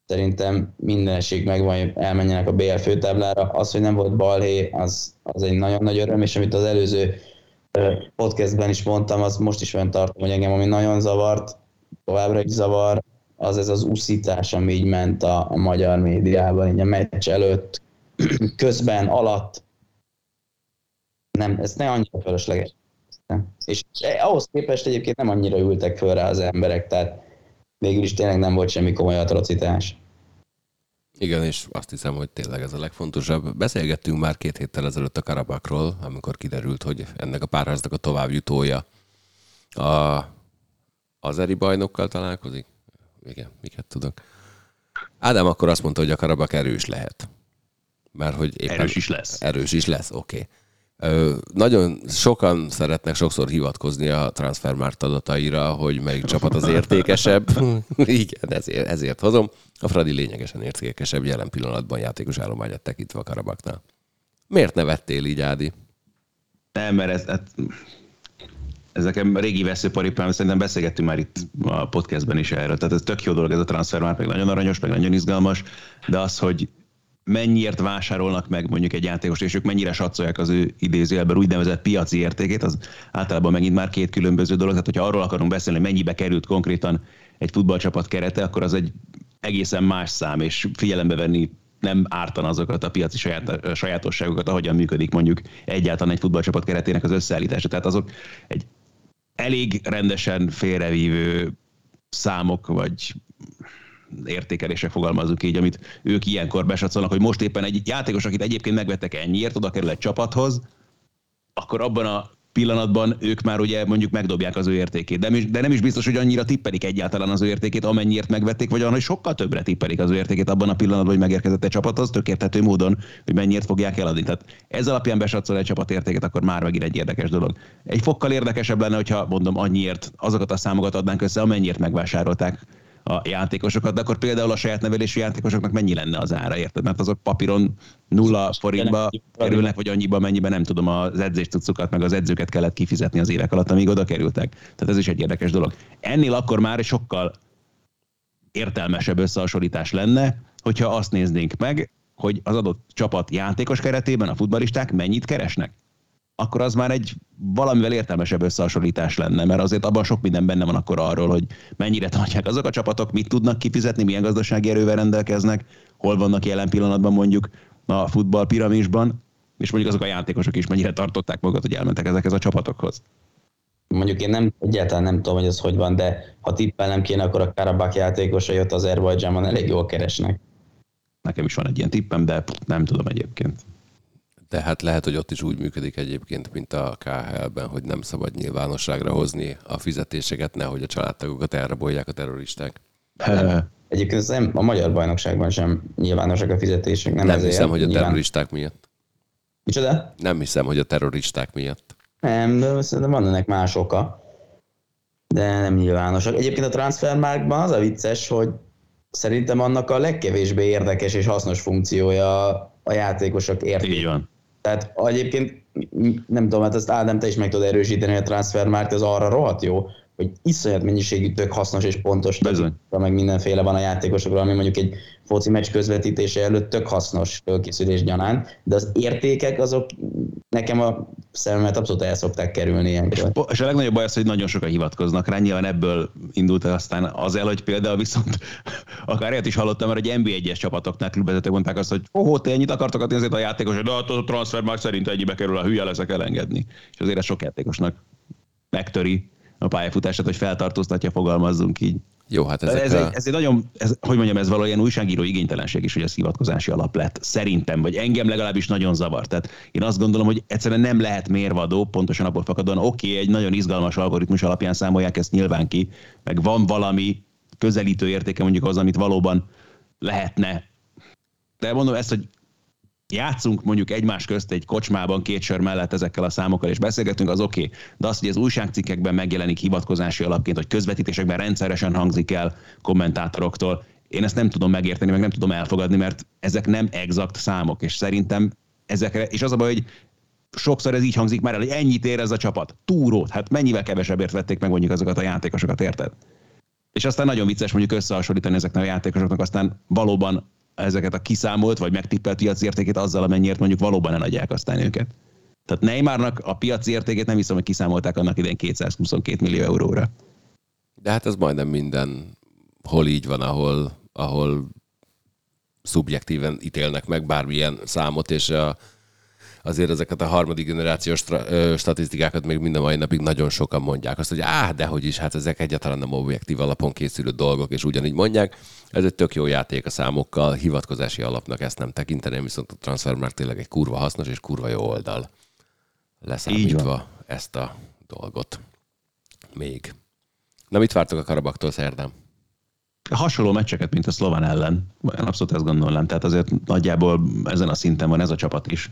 C: Szerintem minden esély megvan, hogy elmenjenek a BL főtáblára. Az, hogy nem volt balhé, az, az egy nagyon nagy öröm, és amit az előző podcastben is mondtam, az most is olyan tartom, hogy engem ami nagyon zavart, továbbra is zavar, az ez az uszítás, ami így ment a, a magyar médiában, így a meccs előtt, [clears throat] közben, alatt. Nem, ez ne annyira fölösleges. És ahhoz képest egyébként nem annyira ültek föl rá az emberek, tehát végül is tényleg nem volt semmi komoly atrocitás.
A: Igen, és azt hiszem, hogy tényleg ez a legfontosabb. Beszélgettünk már két héttel ezelőtt a Karabakról, amikor kiderült, hogy ennek a párháznak a továbbjutója a azeri bajnokkal találkozik. Igen, miket tudok. Ádám akkor azt mondta, hogy a Karabak erős lehet. Mert hogy
B: éppen erős is lesz.
A: Erős is lesz, oké. Okay. Nagyon sokan szeretnek sokszor hivatkozni a transfermárt adataira, hogy melyik csapat az értékesebb. [laughs] Igen, ezért, ezért hozom. A Fradi lényegesen értékesebb jelen pillanatban játékos állományát tekintve a Karabaknál. Miért nevettél így, Ádi?
B: Nem, mert ez, ez, ez nekem régi veszőparipám, szerintem beszélgettünk már itt a podcastben is erről. Tehát ez tök jó dolog ez a transfer, már meg nagyon aranyos, meg nagyon izgalmas, de az, hogy mennyiért vásárolnak meg mondjuk egy játékost, és ők mennyire satszolják az ő idézőjelben úgynevezett piaci értékét, az általában megint már két különböző dolog. Tehát, hogyha arról akarunk beszélni, hogy mennyibe került konkrétan egy futballcsapat kerete, akkor az egy egészen más szám, és figyelembe venni nem ártan azokat a piaci saját, sajátosságokat, ahogyan működik mondjuk egyáltalán egy futballcsapat keretének az összeállítása. Tehát azok egy elég rendesen félrevívő számok, vagy értékelések fogalmazunk így, amit ők ilyenkor besatszolnak, hogy most éppen egy játékos, akit egyébként megvettek ennyiért, oda kerül egy csapathoz, akkor abban a pillanatban ők már ugye mondjuk megdobják az ő értékét. De, de nem is biztos, hogy annyira tippelik egyáltalán az ő értékét, amennyiért megvették, vagy olyan, hogy sokkal többre tippelik az ő értékét abban a pillanatban, hogy megérkezett egy csapathoz, tök érthető módon, hogy mennyiért fogják eladni. Tehát ez alapján besatszol egy csapat értéket, akkor már megint egy érdekes dolog. Egy fokkal érdekesebb lenne, hogyha mondom annyiért azokat a számokat adnánk össze, amennyiért megvásárolták a játékosokat, de akkor például a saját nevelésű játékosoknak mennyi lenne az ára, érted? Mert azok papíron nulla forintba kerülnek, vagy annyiba, mennyiben nem tudom, az edzés cuccokat, meg az edzőket kellett kifizetni az évek alatt, amíg oda kerültek. Tehát ez is egy érdekes dolog. Ennél akkor már sokkal értelmesebb összehasonlítás lenne, hogyha azt néznénk meg, hogy az adott csapat játékos keretében a futbalisták mennyit keresnek akkor az már egy valamivel értelmesebb összehasonlítás lenne, mert azért abban sok minden benne van akkor arról, hogy mennyire tartják azok a csapatok, mit tudnak kifizetni, milyen gazdasági erővel rendelkeznek, hol vannak jelen pillanatban mondjuk a futball piramisban, és mondjuk azok a játékosok is mennyire tartották magukat, hogy elmentek ezekhez a csapatokhoz.
C: Mondjuk én nem, egyáltalán nem tudom, hogy ez hogy van, de ha tippelnem kéne, akkor a Karabak játékosai ott Azerbajdzsánban elég jól keresnek.
B: Nekem is van egy ilyen tippem, de nem tudom egyébként.
A: De hát lehet, hogy ott is úgy működik egyébként, mint a KHL-ben, hogy nem szabad nyilvánosságra hozni a fizetéseket, nehogy a családtagokat elrabolják a terroristák.
C: Egyébként nem, a magyar bajnokságban sem nyilvánosak a fizetések.
A: Nem, nem hiszem, hogy a nyilván... terroristák miatt.
C: Micsoda?
A: Nem hiszem, hogy a terroristák miatt.
C: Nem, de szerintem van ennek más oka. De nem nyilvánosak. Egyébként a transfermarkban az a vicces, hogy szerintem annak a legkevésbé érdekes és hasznos funkciója a játékosok érték.
B: Így van.
C: Tehát egyébként nem tudom, hát ezt Ádám, te is meg tudod erősíteni, hogy a transfermarkt az arra rohadt jó, hogy iszonyat mennyiségű tök hasznos és pontos,
B: Bizony.
C: meg mindenféle van a játékosokról, ami mondjuk egy foci meccs közvetítése előtt tök hasznos fölkészülés gyanán, de az értékek azok nekem a szememet abszolút el szokták kerülni ilyenkor.
B: És, és a legnagyobb baj az, hogy nagyon sokan hivatkoznak rá, nyilván ebből indult aztán az el, hogy például viszont [laughs] akár ilyet is hallottam, mert egy NB1-es csapatoknál klubvezetők mondták azt, hogy oh, te ennyit akartok adni azért a játékos, de hát a transfer már szerint ennyibe kerül, a hülye leszek elengedni. És azért ez sok játékosnak megtöri a pályafutását, hogy feltartóztatja, fogalmazzunk így.
A: Jó, hát
B: ezek ez, a... egy, ez egy nagyon, ez, hogy mondjam, ez valójában újságíró igénytelenség is, hogy ez hivatkozási alap lett. Szerintem, vagy engem legalábbis nagyon zavar. Tehát én azt gondolom, hogy egyszerűen nem lehet mérvadó, pontosan abból fakadóan, oké, okay, egy nagyon izgalmas algoritmus alapján számolják ezt nyilván ki, meg van valami közelítő értéke mondjuk az, amit valóban lehetne. De mondom ezt, hogy játszunk mondjuk egymás közt egy kocsmában két sör mellett ezekkel a számokkal, és beszélgetünk, az oké. Okay. De az, hogy az újságcikkekben megjelenik hivatkozási alapként, hogy közvetítésekben rendszeresen hangzik el kommentátoroktól, én ezt nem tudom megérteni, meg nem tudom elfogadni, mert ezek nem exakt számok, és szerintem ezekre, és az a baj, hogy sokszor ez így hangzik már el, hogy ennyit ér ez a csapat. Túrót, hát mennyivel kevesebbért vették meg mondjuk azokat a játékosokat, érted? És aztán nagyon vicces mondjuk összehasonlítani ezeknek a játékosoknak, aztán valóban ezeket a kiszámolt vagy megtippelt piaci értékét azzal, amennyiért mondjuk valóban eladják aztán őket. Tehát Neymarnak a piaci értékét nem hiszem, hogy kiszámolták annak idején 222 millió euróra.
A: De hát ez majdnem minden hol így van, ahol, ahol szubjektíven ítélnek meg bármilyen számot, és a, azért ezeket a harmadik generációs statisztikákat még minden mai napig nagyon sokan mondják. Azt, hogy áh, de hogy is, hát ezek egyáltalán nem objektív alapon készülő dolgok, és ugyanígy mondják. Ez egy tök jó játék a számokkal, hivatkozási alapnak ezt nem tekinteném, viszont a transfer már tényleg egy kurva hasznos és kurva jó oldal leszámítva ezt a dolgot. Még. Na, mit vártok a Karabaktól szerdán?
B: Hasonló meccseket, mint a Szlován ellen. Abszolút ezt gondolnám. Tehát azért nagyjából ezen a szinten van ez a csapat is.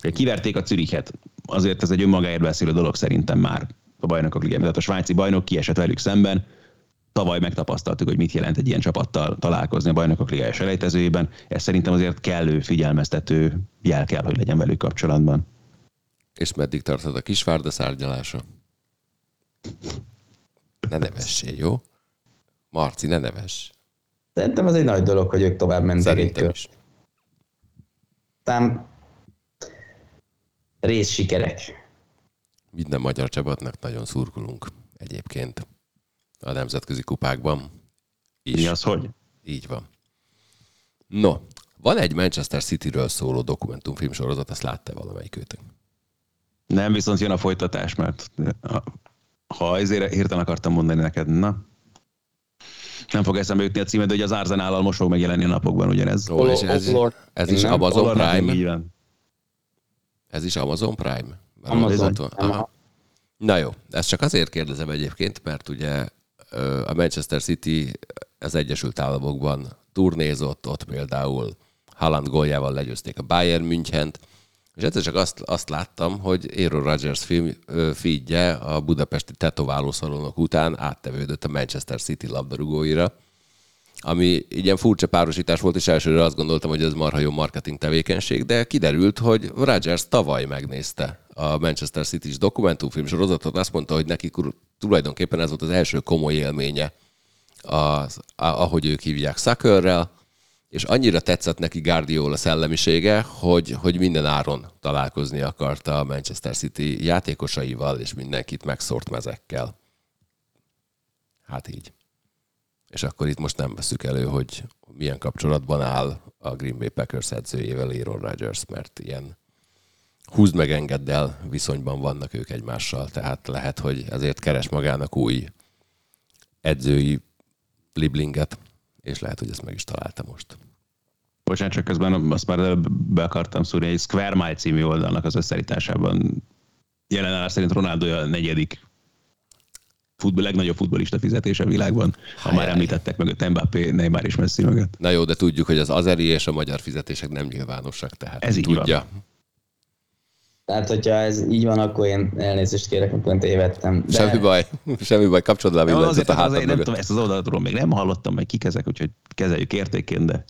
B: Kiverték a Zürichet. Azért ez egy önmagáért beszélő dolog szerintem már a bajnokok ligájában. Tehát a svájci bajnok kiesett velük szemben. Tavaly megtapasztaltuk, hogy mit jelent egy ilyen csapattal találkozni a bajnokok ligája selejtezőjében. Ez szerintem azért kellő figyelmeztető jel kell, hogy legyen velük kapcsolatban.
A: És meddig tartod a kisvárda szárnyalása? Ne nevessé, jó? Marci, ne nevess.
C: Szerintem ez egy nagy dolog, hogy ők tovább mentek
A: Szerintem is.
C: Tám rész sikerek.
A: Minden magyar csapatnak nagyon szurkolunk egyébként a nemzetközi kupákban.
B: Is. Mi az, hogy?
A: Így van. No, van egy Manchester City-ről szóló dokumentumfilm sorozat, ezt látta valamelyik őtök?
B: Nem, viszont jön a folytatás, mert ha ezért hirtelen akartam mondani neked, na, nem fog eszembe jutni a címed, hogy az Arzenállal most fog megjelenni a napokban ugyanez.
A: Ó, és ez, ez, ez is Amazon Prime. Ez is Amazon Prime?
C: Amazon. Aha.
A: Na jó, ezt csak azért kérdezem egyébként, mert ugye a Manchester City az Egyesült Államokban turnézott, ott például Haaland góljával legyőzték a Bayern Münchent, és egyszer csak azt, azt láttam, hogy Aaron Rodgers film feedje a budapesti tetoválószalonok után áttevődött a Manchester City labdarúgóira, ami ilyen furcsa párosítás volt, és elsőre azt gondoltam, hogy ez marha jó marketing tevékenység, de kiderült, hogy Rodgers tavaly megnézte a Manchester City-s dokumentumfilm sorozatot, azt mondta, hogy neki tulajdonképpen ez volt az első komoly élménye, az, ahogy ők hívják, Suckerrel, és annyira tetszett neki Guardiola szellemisége, hogy, hogy minden áron találkozni akarta a Manchester City játékosaival, és mindenkit megszórt mezekkel. Hát így. És akkor itt most nem veszük elő, hogy milyen kapcsolatban áll a Green Bay Packers edzőjével Aaron Rodgers, mert ilyen húzd meg, engedd el viszonyban vannak ők egymással, tehát lehet, hogy ezért keres magának új edzői liblinget, és lehet, hogy ezt meg is találta most.
B: Bocsánat, csak közben azt már be akartam szúrni, egy Square Mile című oldalnak az összeállításában jelenállás szerint Ronaldo a negyedik futball, legnagyobb futbolista fizetése a világban, ha már említettek meg a Mbappé, Neymar és Messi mögött.
A: Na jó, de tudjuk, hogy az azeri és a magyar fizetések nem nyilvánosak, tehát ez így tudja. Van.
C: Tehát, hogyha ez így van, akkor én elnézést kérek, amikor tévedtem.
A: De... Semmi baj, [laughs] semmi baj, kapcsolod le a
B: villanyzat a hátad Nem tudom, ezt az oldalatról még nem hallottam, meg kik ezek, úgyhogy kezeljük értékén, de...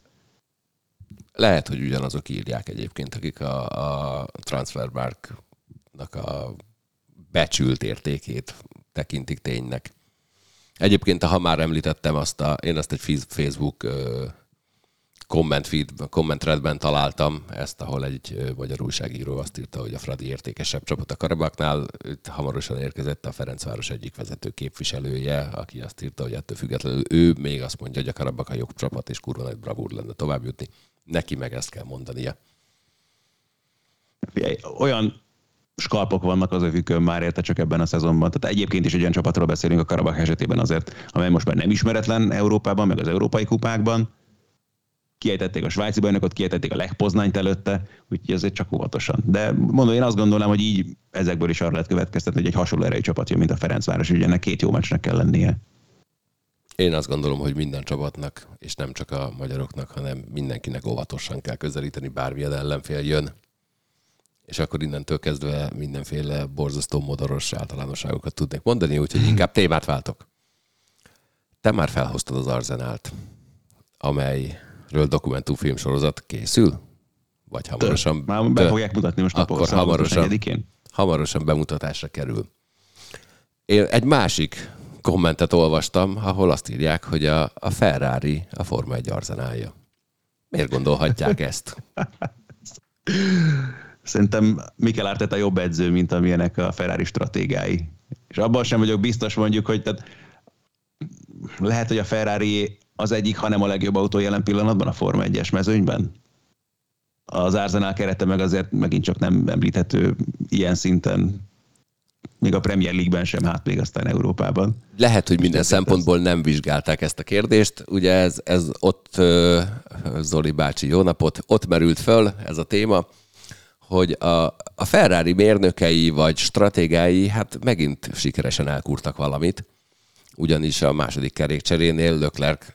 A: Lehet, hogy ugyanazok írják egyébként, akik a, a Transfermark-nak a becsült értékét tekintik ténynek. Egyébként, ha már említettem azt a, én azt egy Facebook comment feed, comment találtam ezt, ahol egy magyar újságíró azt írta, hogy a Fradi értékesebb csapat a Karabaknál. Itt hamarosan érkezett a Ferencváros egyik vezető képviselője, aki azt írta, hogy ettől függetlenül ő még azt mondja, hogy a Karabak a jobb csapat, és kurva nagy bravúr lenne tovább jutni. Neki meg ezt kell mondania.
B: Olyan skalpok vannak az övükön már érte csak ebben a szezonban. Tehát egyébként is egy olyan csapatról beszélünk a Karabach esetében azért, amely most már nem ismeretlen Európában, meg az európai kupákban. Kiejtették a svájci bajnokot, kiejtették a Lech előtte, úgyhogy ezért csak óvatosan. De mondom, én azt gondolom, hogy így ezekből is arra lehet következtetni, hogy egy hasonló erejű csapat jön, mint a Ferencváros, ugye ennek két jó meccsnek kell lennie.
A: Én azt gondolom, hogy minden csapatnak, és nem csak a magyaroknak, hanem mindenkinek óvatosan kell közelíteni, bármilyen ellenfél jön és akkor innentől kezdve mindenféle borzasztó modoros általánosságokat tudnék mondani, úgyhogy inkább témát váltok. Te már felhoztad az Arzenált, amelyről dokumentumfilm sorozat készül? Vagy hamarosan...
B: Már be fogják mutatni most
A: akkor hamarosan, hamarosan bemutatásra kerül. Én egy másik kommentet olvastam, ahol azt írják, hogy a, a Ferrari a Forma 1 arzenálja. Miért gondolhatják ezt? [laughs]
B: Szerintem Mikel Arteta jobb edző, mint amilyenek a Ferrari stratégái. És abban sem vagyok biztos mondjuk, hogy tehát lehet, hogy a Ferrari az egyik, hanem a legjobb autó jelen pillanatban a Forma 1-es mezőnyben. Az Arsenal kerete meg azért megint csak nem említhető ilyen szinten, még a Premier League-ben sem, hát még aztán Európában.
A: Lehet, hogy minden szempontból nem vizsgálták ezt a kérdést. Ugye ez, ez ott, Zoli bácsi, jó napot, ott merült föl ez a téma, hogy a, a Ferrari mérnökei vagy stratégái hát megint sikeresen elkúrtak valamit, ugyanis a második kerékcserénél Leclerc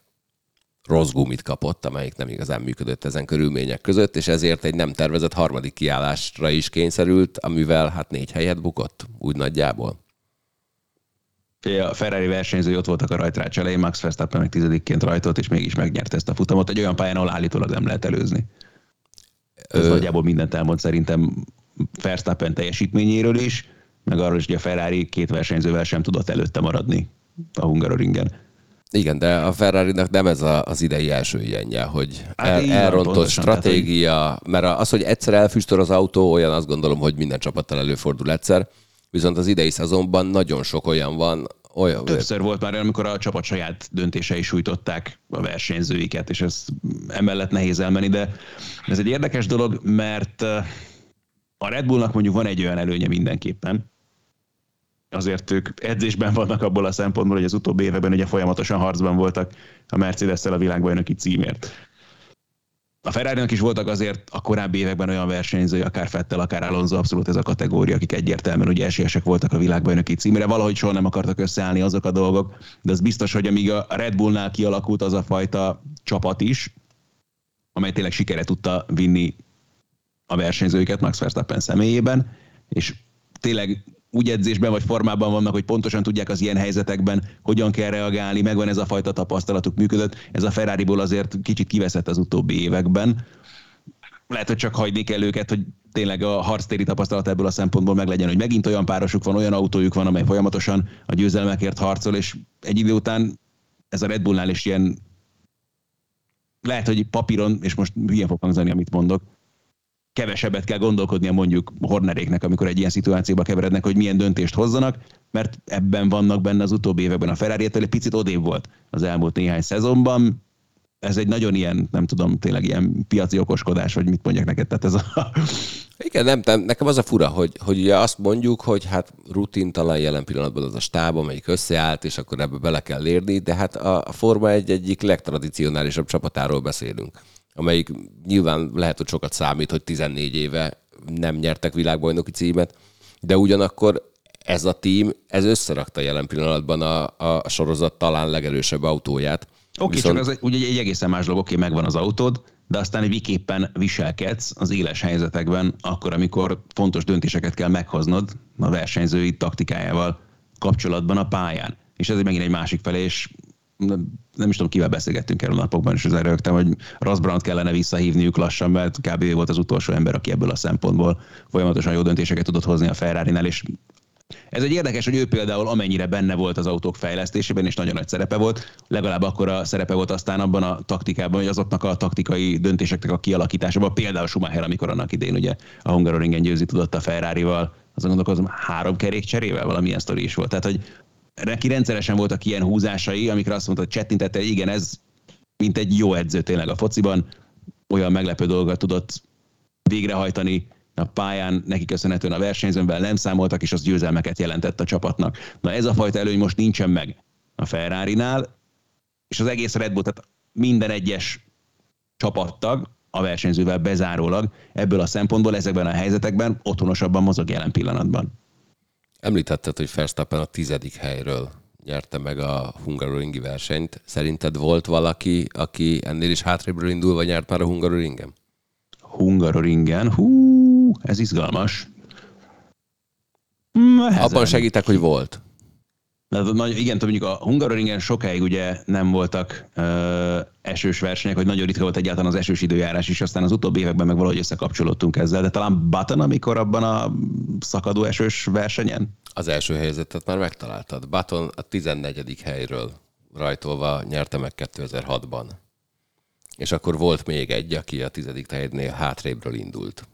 A: rossz gumit kapott, amelyik nem igazán működött ezen körülmények között, és ezért egy nem tervezett harmadik kiállásra is kényszerült, amivel hát négy helyet bukott, úgy nagyjából.
B: A Ferrari versenyzői ott voltak a rajtrács elején, Max Verstappen meg tizedikként rajtolt, és mégis megnyerte ezt a futamot egy olyan pályán, ahol állítólag nem lehet előzni. Ez Ö... nagyjából mindent elmond szerintem Verstappen teljesítményéről is, meg arról is, hogy a Ferrari két versenyzővel sem tudott előtte maradni a Hungaroringen.
A: Igen, de a ferrari nem ez a, az idei első ilyenje, hogy hát el, elrontott pontosan, stratégia, tehát, mert az, hogy egyszer elfüstöl az autó, olyan azt gondolom, hogy minden csapattal előfordul egyszer, viszont az idei szezonban nagyon sok olyan van, olyan,
B: Többször volt már amikor a csapat saját döntései sújtották a versenyzőiket, és ez emellett nehéz elmenni, de ez egy érdekes dolog, mert eh, a Red Bullnak mondjuk van egy olyan előnye mindenképpen, azért ők edzésben vannak abból a szempontból, hogy az utóbbi években ugye folyamatosan harcban voltak a Mercedes-szel a világbajnoki címért. A ferrari is voltak azért a korábbi években olyan versenyzői, akár Fettel, akár Alonso, abszolút ez a kategória, akik egyértelműen ugye esélyesek voltak a világbajnoki címére. Valahogy soha nem akartak összeállni azok a dolgok, de az biztos, hogy amíg a Red Bullnál kialakult az a fajta csapat is, amely tényleg sikere tudta vinni a versenyzőiket Max Verstappen személyében, és tényleg úgy edzésben vagy formában vannak, hogy pontosan tudják az ilyen helyzetekben, hogyan kell reagálni, megvan ez a fajta tapasztalatuk működött. Ez a Ferrariból azért kicsit kiveszett az utóbbi években. Lehet, hogy csak hagyni kell őket, hogy tényleg a harctéri tapasztalat ebből a szempontból meg legyen, hogy megint olyan párosuk van, olyan autójuk van, amely folyamatosan a győzelmekért harcol, és egy idő után ez a Red Bullnál is ilyen lehet, hogy papíron, és most hülyen fog hangzani, amit mondok, kevesebbet kell gondolkodnia mondjuk Horneréknek, amikor egy ilyen szituációba keverednek, hogy milyen döntést hozzanak, mert ebben vannak benne az utóbbi években. A ferrari egy picit odébb volt az elmúlt néhány szezonban. Ez egy nagyon ilyen, nem tudom, tényleg ilyen piaci okoskodás, vagy mit mondjak neked, tehát ez a...
A: Igen, nem, nem, nekem az a fura, hogy, hogy ugye azt mondjuk, hogy hát rutintalan jelen pillanatban az a stáb, amelyik összeállt, és akkor ebbe bele kell érni, de hát a, Forma egy egyik legtradicionálisabb csapatáról beszélünk amelyik nyilván lehet, hogy sokat számít, hogy 14 éve nem nyertek világbajnoki címet, de ugyanakkor ez a tím, ez összerakta jelen pillanatban a, a sorozat talán legerősebb autóját. Oké,
B: okay, Viszont... csak az ugye egy egészen más dolog, oké, okay, megvan az autód, de aztán viképpen viselkedsz az éles helyzetekben, akkor, amikor fontos döntéseket kell meghoznod a versenyzői taktikájával kapcsolatban a pályán. És ez megint egy másik felé, és nem, nem is tudom, kivel beszélgettünk erről napokban, és ezzel rögtem, hogy Rasbrand kellene visszahívniuk lassan, mert kb. volt az utolsó ember, aki ebből a szempontból folyamatosan jó döntéseket tudott hozni a ferrari és ez egy érdekes, hogy ő például amennyire benne volt az autók fejlesztésében, és nagyon nagy szerepe volt, legalább akkor a szerepe volt aztán abban a taktikában, hogy azoknak a taktikai döntéseknek a kialakításában, például Schumacher, amikor annak idén ugye a Hungaroringen győzi tudott a Ferrari-val, azon gondolkozom, három kerék cserével valamilyen sztori is volt. Tehát, hogy neki rendszeresen voltak ilyen húzásai, amikre azt mondta, hogy csettintette, igen, ez mint egy jó edző tényleg a fociban, olyan meglepő dolgokat tudott végrehajtani, a pályán neki köszönhetően a versenyzőben nem számoltak, és az győzelmeket jelentett a csapatnak. Na ez a fajta előny most nincsen meg a Ferrari-nál, és az egész Red Bull, tehát minden egyes csapattag a versenyzővel bezárólag ebből a szempontból ezekben a helyzetekben otthonosabban mozog jelen pillanatban.
A: Említetted, hogy Verstappen a tizedik helyről nyerte meg a Hungaroringi versenyt. Szerinted volt valaki, aki ennél is hátrébről indulva nyert már a Hungaroringen?
B: Hungaroringen, hú, ez izgalmas.
A: Nehezen. Abban segítek, hogy volt.
B: Nagy, igen, mondjuk a Hungaroringen sokáig ugye nem voltak ö, esős versenyek, hogy nagyon ritka volt egyáltalán az esős időjárás is, aztán az utóbbi években meg valahogy összekapcsolódtunk ezzel, de talán Button, amikor abban a szakadó esős versenyen?
A: Az első helyzetet már megtaláltad. Button a 14. helyről rajtolva nyerte meg 2006-ban. És akkor volt még egy, aki a tizedik helyednél hátrébről indult.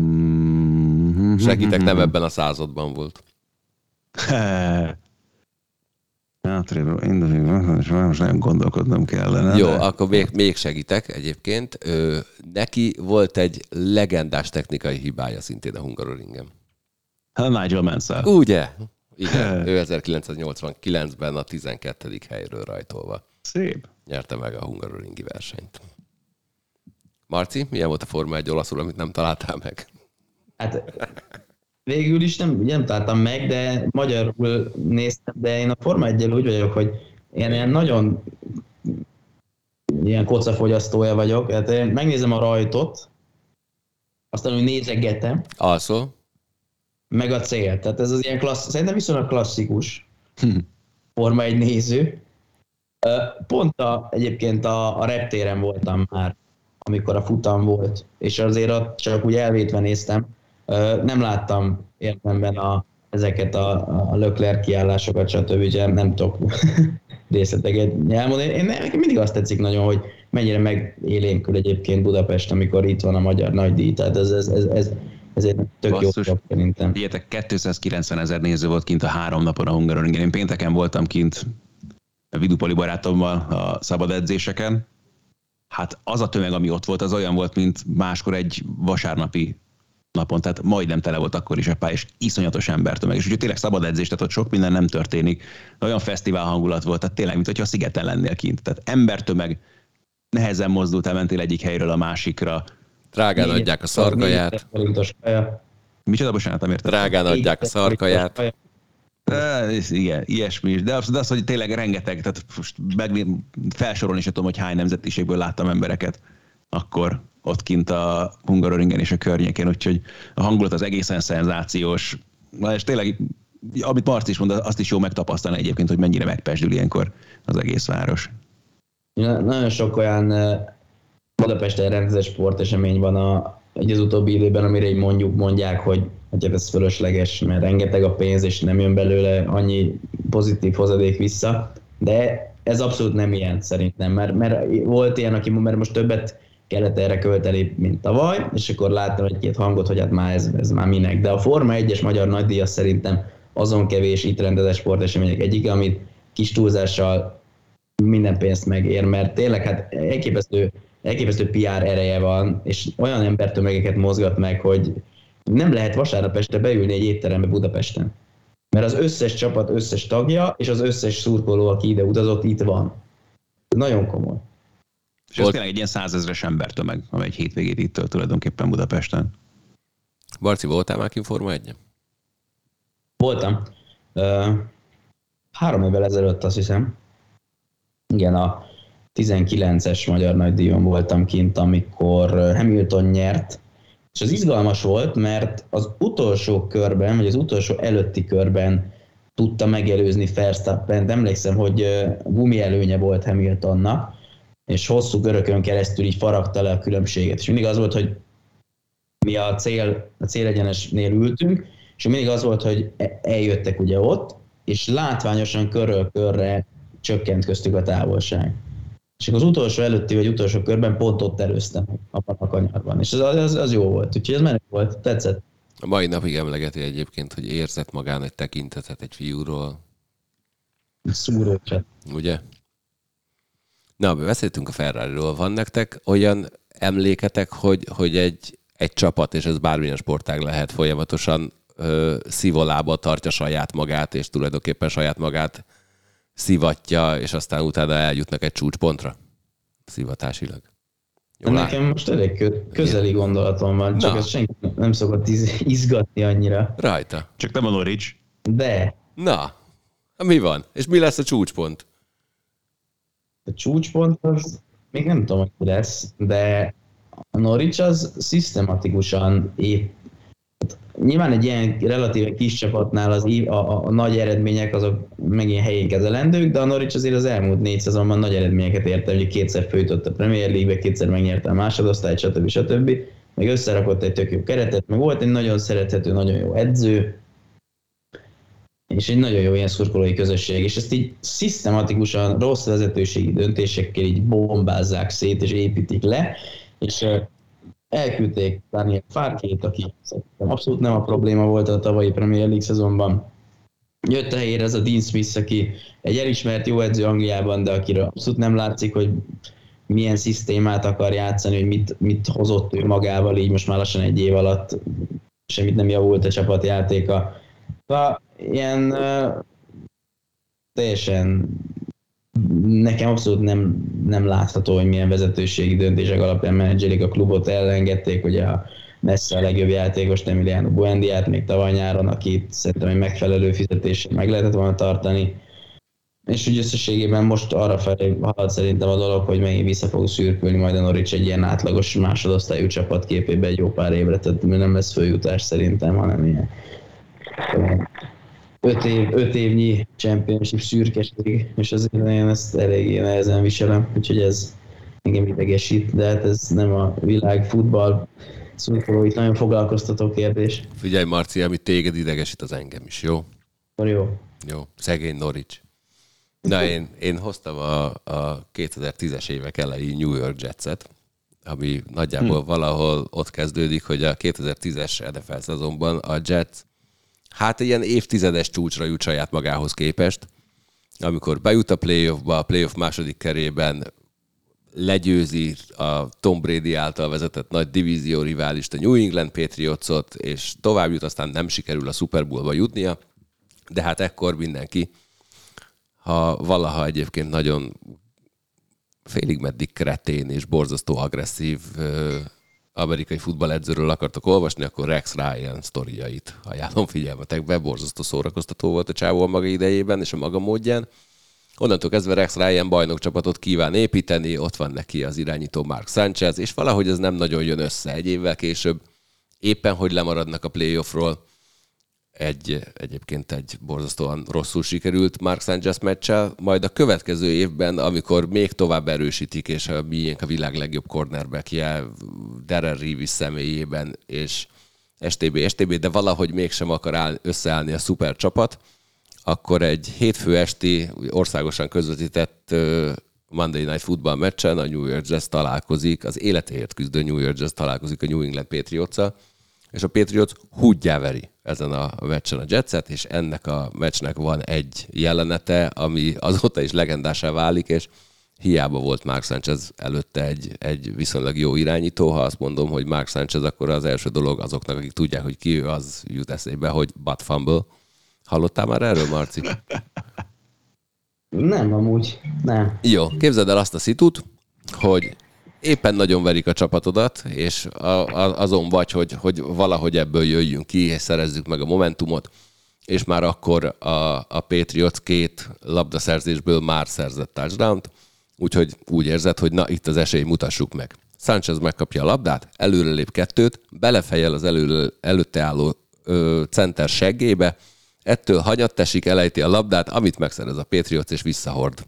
A: Mm-hmm. Segítek, nem ebben a században volt. [laughs]
B: Hátrébb indulni, most nagyon gondolkodnom kellene.
A: Jó, de... akkor még, még segítek egyébként. Ö, neki volt egy legendás technikai hibája szintén a Hungaroringen.
B: Hát Nigel Mansell.
A: Ugye? Igen, [laughs] ő 1989-ben a 12. helyről rajtolva.
B: Szép.
A: Nyerte meg a Hungaroringi versenyt. Marci, milyen volt a Forma 1 olaszul, amit nem találtál meg?
C: Hát végül is nem, nem találtam meg, de magyarul néztem, de én a Forma 1 úgy vagyok, hogy én ilyen nagyon ilyen kocafogyasztója vagyok. Hát én megnézem a rajtot, aztán úgy nézegetem.
A: Also?
C: Meg a cél. Tehát ez az ilyen klassz, szerintem viszonylag klasszikus Forma 1 néző. Pont a, egyébként a, a reptéren voltam már, amikor a futam volt, és azért ott csak úgy elvétve néztem, nem láttam értemben a, ezeket a, a Leclerc kiállásokat, stb. Ugye nem tudok [laughs] részleteket elmondani. Én nekem mindig azt tetszik nagyon, hogy mennyire megélénkül egyébként Budapest, amikor itt van a magyar nagydíj. Tehát ez, ez, ez, ez, ez egy tök Basszus. jó szerintem.
B: Ilyetek 290 ezer néző volt kint a három napon a Hungaroringen. Én pénteken voltam kint a Vidupoli barátommal a szabad edzéseken. Hát az a tömeg, ami ott volt, az olyan volt, mint máskor egy vasárnapi napon, tehát majdnem tele volt akkor is a pálya, és iszonyatos embertömeg. És úgyhogy tényleg szabad edzés, tehát ott sok minden nem történik. Olyan fesztivál hangulat volt, tehát tényleg, mint hogyha a szigeten lennél kint. Tehát embertömeg, nehezen mozdult, elmentél egyik helyről a másikra.
A: Drágán adják a szarkaját.
B: Micsoda, bocsánat, nem értem.
A: Drágán adják a szarkaját.
B: igen, ilyesmi is. De az, de az, hogy tényleg rengeteg, tehát most meg, felsorolni sem tudom, hogy hány nemzetiségből láttam embereket akkor ott kint a Hungaroringen és a környékén, úgyhogy a hangulat az egészen szenzációs. Na és tényleg, amit Marci is mond, azt is jó megtapasztalni egyébként, hogy mennyire megpesdül ilyenkor az egész város.
C: Ja, nagyon sok olyan Budapesten rendezett sportesemény van a, egy az utóbbi időben, amire így mondjuk mondják, hogy, hogy ez fölösleges, mert rengeteg a pénz, és nem jön belőle annyi pozitív hozadék vissza, de ez abszolút nem ilyen szerintem, mert, mert volt ilyen, aki mert most többet kellett erre költeni, mint tavaly, és akkor láttam egy-két hangot, hogy hát már ez, ez már minek. De a Forma 1-es magyar nagydíja szerintem azon kevés itt rendezett sportesemények egyik, amit kis túlzással minden pénzt megér, mert tényleg hát elképesztő, elképesztő PR ereje van, és olyan embertömegeket mozgat meg, hogy nem lehet vasárnap este beülni egy étterembe Budapesten. Mert az összes csapat összes tagja, és az összes szurkoló, aki ide utazott, itt van. Nagyon komoly.
B: És ez tényleg egy ilyen százezres embertömeg, amely egy hétvégét itt tölt tulajdonképpen Budapesten.
A: Barci, voltál már Forma 1
C: Voltam. Uh, három évvel ezelőtt azt hiszem. Igen, a 19-es magyar nagydíjon voltam kint, amikor Hamilton nyert, és az izgalmas volt, mert az utolsó körben, vagy az utolsó előtti körben tudta megelőzni Verstappen. Emlékszem, hogy gumi előnye volt Hamiltonnak, és hosszú körökön keresztül így faragta le a különbséget. És mindig az volt, hogy mi a cél, a célegyenesnél ültünk, és mindig az volt, hogy e, eljöttek ugye ott, és látványosan körről körre csökkent köztük a távolság. És az utolsó előtti vagy utolsó körben pont ott előztem abban a kanyarban. És az, az, az jó volt, úgyhogy ez menő volt, tetszett.
A: A mai napig emlegeti egyébként, hogy érzett magán egy tekintetet egy fiúról.
C: Szúrócsa.
A: Ugye? Na, beszéltünk a ferrari -ról. Van nektek olyan emléketek, hogy, hogy egy egy csapat, és ez bármilyen sportág lehet, folyamatosan ö, szívolába tartja saját magát, és tulajdonképpen saját magát szivatja, és aztán utána eljutnak egy csúcspontra szivatásilag.
C: Jól Nekem áll? most elég közeli gondolatom van, csak ezt senki nem szokott izgatni annyira.
A: Rajta.
B: Csak nem a Norwich.
C: De.
A: Na, mi van? És mi lesz a csúcspont?
C: A csúcspont az még nem tudom, hogy lesz, de a Norwich az szisztematikusan épp Nyilván egy ilyen relatíve kis csapatnál az, a, a, a nagy eredmények azok megint helyén kezelendők, de a Norwich azért az elmúlt négy szezonban nagy eredményeket ért el, hogy kétszer főtött a Premier League-be, kétszer megnyerte a másodosztályt, stb. stb. Meg összerakott egy tök jó keretet, meg volt egy nagyon szerethető, nagyon jó edző, és egy nagyon jó ilyen szurkolói közösség, és ezt így szisztematikusan rossz vezetőségi döntésekkel így bombázzák szét és építik le, és elküldték Daniel Farkét, aki abszolút nem a probléma volt a tavalyi Premier League szezonban. Jött a helyére ez a Dean Smith, aki egy elismert jó edző Angliában, de akiről abszolút nem látszik, hogy milyen szisztémát akar játszani, hogy mit, mit hozott ő magával, így most már lassan egy év alatt semmit nem javult a csapatjátéka. Szóval ilyen uh, teljesen nekem abszolút nem, nem látható, hogy milyen vezetőségi döntések alapján menedzselik a klubot, elengedték ugye a messze a legjobb játékos, Emiliano Buendiát még tavaly nyáron, akit szerintem egy megfelelő fizetéssel meg lehetett volna tartani. És úgy összességében most arra felé halad szerintem a dolog, hogy megint vissza fog szürkülni majd a Norwich egy ilyen átlagos másodosztályú csapat képébe egy jó pár évre, tehát nem lesz följutás szerintem, hanem ilyen öt, év, öt évnyi championship szürkeség, és azért én ezt eléggé nehezen viselem, úgyhogy ez engem idegesít, de hát ez nem a világ futball szurkolóit nagyon foglalkoztató kérdés.
A: Figyelj Marci, ami téged idegesít, az engem is, jó?
C: Jó.
A: Jó, szegény Norwich. Na, én, én hoztam a, a 2010-es évek elejé New York Jetset, ami nagyjából hm. valahol ott kezdődik, hogy a 2010-es NFL szezonban a Jets hát ilyen évtizedes csúcsra jut saját magához képest, amikor bejut a playoffba, a playoff második kerében legyőzi a Tom Brady által vezetett nagy divízió riválist, a New England Patriotsot, és tovább jut, aztán nem sikerül a Super Bowlba jutnia, de hát ekkor mindenki, ha valaha egyébként nagyon félig meddig kretén és borzasztó agresszív amerikai futballedzőről akartok olvasni, akkor Rex Ryan sztoriait ajánlom figyelmetekbe. Borzasztó szórakoztató volt a csávó a maga idejében és a maga módján. Onnantól kezdve Rex Ryan bajnokcsapatot kíván építeni, ott van neki az irányító Mark Sanchez, és valahogy ez nem nagyon jön össze. Egy évvel később éppen, hogy lemaradnak a playoffról, egy, egyébként egy borzasztóan rosszul sikerült Mark Sanchez meccsel, majd a következő évben, amikor még tovább erősítik, és a miénk a világ legjobb cornerbackje Darren Reeves személyében, és STB, STB, de valahogy mégsem akar áll, összeállni a szuper csapat, akkor egy hétfő esti országosan közvetített Monday Night Football meccsen a New York Jazz találkozik, az életéért küzdő New York Jazz találkozik a New England patriots és a Patriots húgyjá veri ezen a meccsen a Jetset, és ennek a meccsnek van egy jelenete, ami azóta is legendásá válik, és hiába volt Mark Sanchez előtte egy, egy viszonylag jó irányító, ha azt mondom, hogy Mark Sanchez, akkor az első dolog azoknak, akik tudják, hogy ki ő, az jut eszébe, hogy butt fumble. Hallottál már erről, Marci?
C: Nem, amúgy, nem.
A: Jó, képzeld el azt a szitut, hogy éppen nagyon verik a csapatodat, és a, a, azon vagy, hogy, hogy valahogy ebből jöjjünk ki, és szerezzük meg a momentumot, és már akkor a, a Patriots két labdaszerzésből már szerzett touchdown úgyhogy úgy érzed, hogy na, itt az esély, mutassuk meg. Sanchez megkapja a labdát, előrelép kettőt, belefejel az elő, előtte álló ö, center seggébe, ettől hanyat esik, elejti a labdát, amit megszerez a Patriots, és visszahord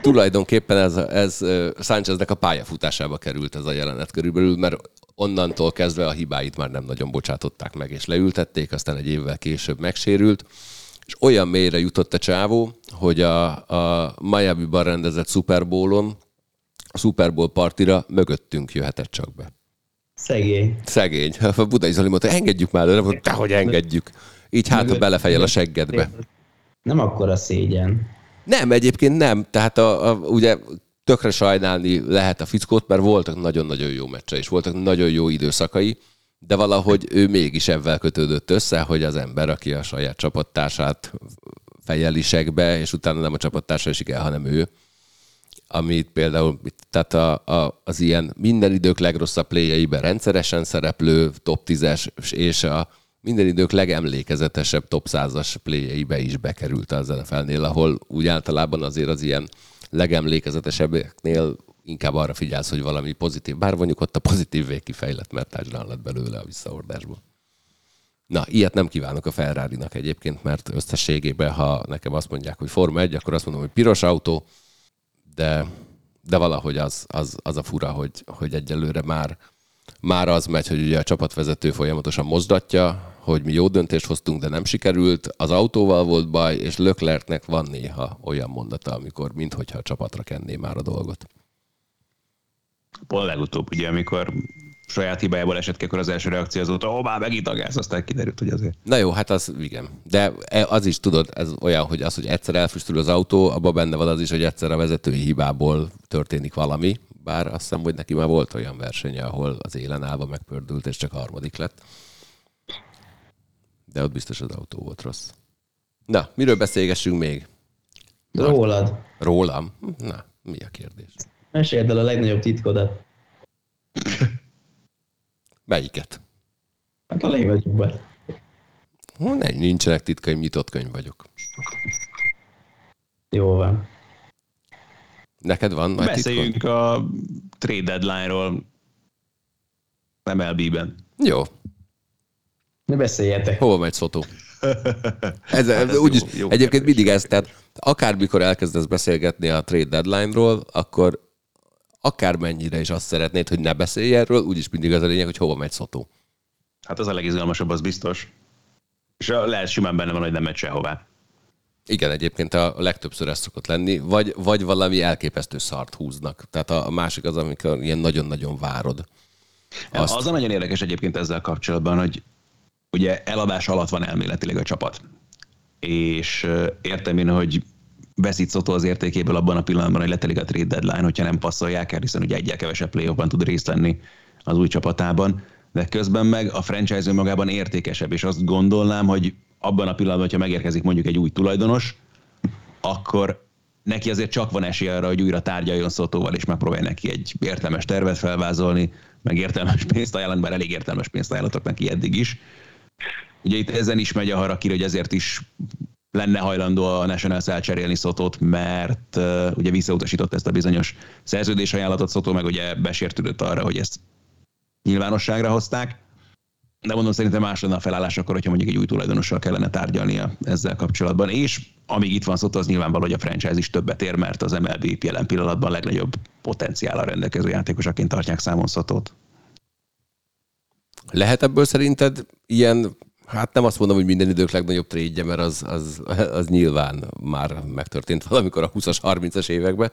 A: tulajdonképpen ez, ez Sáncheznek a pályafutásába került ez a jelenet körülbelül, mert onnantól kezdve a hibáit már nem nagyon bocsátották meg, és leültették, aztán egy évvel később megsérült, és olyan mélyre jutott a csávó, hogy a, a Miami-ban rendezett Super Bowl-on, a Super Bowl partira mögöttünk jöhetett csak be.
C: Szegény.
A: Szegény. [laughs] A Budai Zoli mondta, engedjük már, de hogy engedjük. Így hát belefejel a seggedbe.
C: Nem akkora szégyen.
A: Nem, egyébként nem. Tehát a, a, ugye tökre sajnálni lehet a fickót, mert voltak nagyon-nagyon jó meccse, és voltak nagyon jó időszakai, de valahogy ő mégis ebben kötődött össze, hogy az ember, aki a saját csapattársát fejelisekbe, és utána nem a csapattársa esik el, hanem ő. Amit például, tehát a, a, az ilyen minden idők legrosszabb pléjeiben rendszeresen szereplő top 10-es, és a minden idők legemlékezetesebb top 100-as pléjeibe is bekerült az NFL-nél, ahol úgy általában azért az ilyen legemlékezetesebbeknél inkább arra figyelsz, hogy valami pozitív, bár mondjuk ott a pozitív vég kifejlett, mert touchdown lett belőle a visszaordásból. Na, ilyet nem kívánok a ferrari egyébként, mert összességében, ha nekem azt mondják, hogy Forma 1, akkor azt mondom, hogy piros autó, de, de valahogy az, az, az a fura, hogy, hogy egyelőre már, már az megy, hogy ugye a csapatvezető folyamatosan mozdatja, hogy mi jó döntést hoztunk, de nem sikerült, az autóval volt baj, és Löklerknek van néha olyan mondata, amikor minthogyha a csapatra kenné már a dolgot.
B: Pont legutóbb, ugye, amikor saját hibájából esett ki, akkor az első reakció az volt, ó, már megint a gáz, aztán kiderült, hogy azért.
A: Na jó, hát az igen. De e, az is tudod, ez olyan, hogy az, hogy egyszer elfüstül az autó, abban benne van az is, hogy egyszer a vezetői hibából történik valami, bár azt hiszem, hogy neki már volt olyan versenye, ahol az élen állva megpördült, és csak harmadik lett. De ott biztos az autó volt rossz. Na, miről beszélgessünk még?
C: Rólad.
A: Rólam? Na, mi a kérdés?
C: Meséld el a legnagyobb titkodat.
A: Melyiket?
C: Hát a legnagyobbat.
A: Nem, nincsenek titkaim, nyitott könyv vagyok.
C: Jó van.
A: Neked van nagy
B: Beszéljünk
A: titkod?
B: a trade deadline-ról MLB-ben.
A: Jó.
C: Ne beszéljetek.
A: Hova megy Szotó? [laughs] Ez,
B: Hát ez
A: úgyis,
B: jó- jó
A: egyébként
B: kérdés.
A: mindig ez, tehát akármikor elkezdesz beszélgetni a trade deadline-ról, akkor akármennyire is azt szeretnéd, hogy ne beszélj erről, úgyis mindig az a lényeg, hogy hova megy Szotó.
B: Hát az a legizgalmasabb, az biztos. És a- lehet simán benne van, hogy nem megy sehová.
A: Igen, egyébként a legtöbbször ez szokott lenni, vagy, vagy valami elképesztő szart húznak. Tehát a, a másik az, amikor ilyen nagyon-nagyon várod.
B: Azt. Az a nagyon érdekes egyébként ezzel kapcsolatban, hogy ugye eladás alatt van elméletileg a csapat. És értem én, hogy veszít Soto az értékéből abban a pillanatban, hogy letelik a trade deadline, hogyha nem passzolják el, hiszen ugye egyel kevesebb playoffban tud részt venni az új csapatában, de közben meg a franchise önmagában értékesebb, és azt gondolnám, hogy abban a pillanatban, hogyha megérkezik mondjuk egy új tulajdonos, akkor neki azért csak van esélye arra, hogy újra tárgyaljon Szotóval, és megpróbálja neki egy értelmes tervet felvázolni, meg értelmes pénzt ajánlani, bár elég értelmes pénzt ajánlatok neki eddig is. Ugye itt ezen is megy a harakiri, hogy ezért is lenne hajlandó a Nationals elcserélni Szotót, mert uh, ugye visszautasított ezt a bizonyos szerződés ajánlatot Szotó, meg ugye besértődött arra, hogy ezt nyilvánosságra hozták. De mondom, szerintem más lenne a felállás akkor, hogyha mondjuk egy új tulajdonossal kellene tárgyalnia ezzel kapcsolatban. És amíg itt van Szotó, az nyilvánvaló, hogy a franchise is többet ér, mert az MLB jelen pillanatban a legnagyobb potenciállal rendelkező játékosaként tartják számon Szotót.
A: Lehet ebből szerinted ilyen, hát nem azt mondom, hogy minden idők legnagyobb trédje, mert az, az, az nyilván már megtörtént valamikor a 20-as, 30-as években,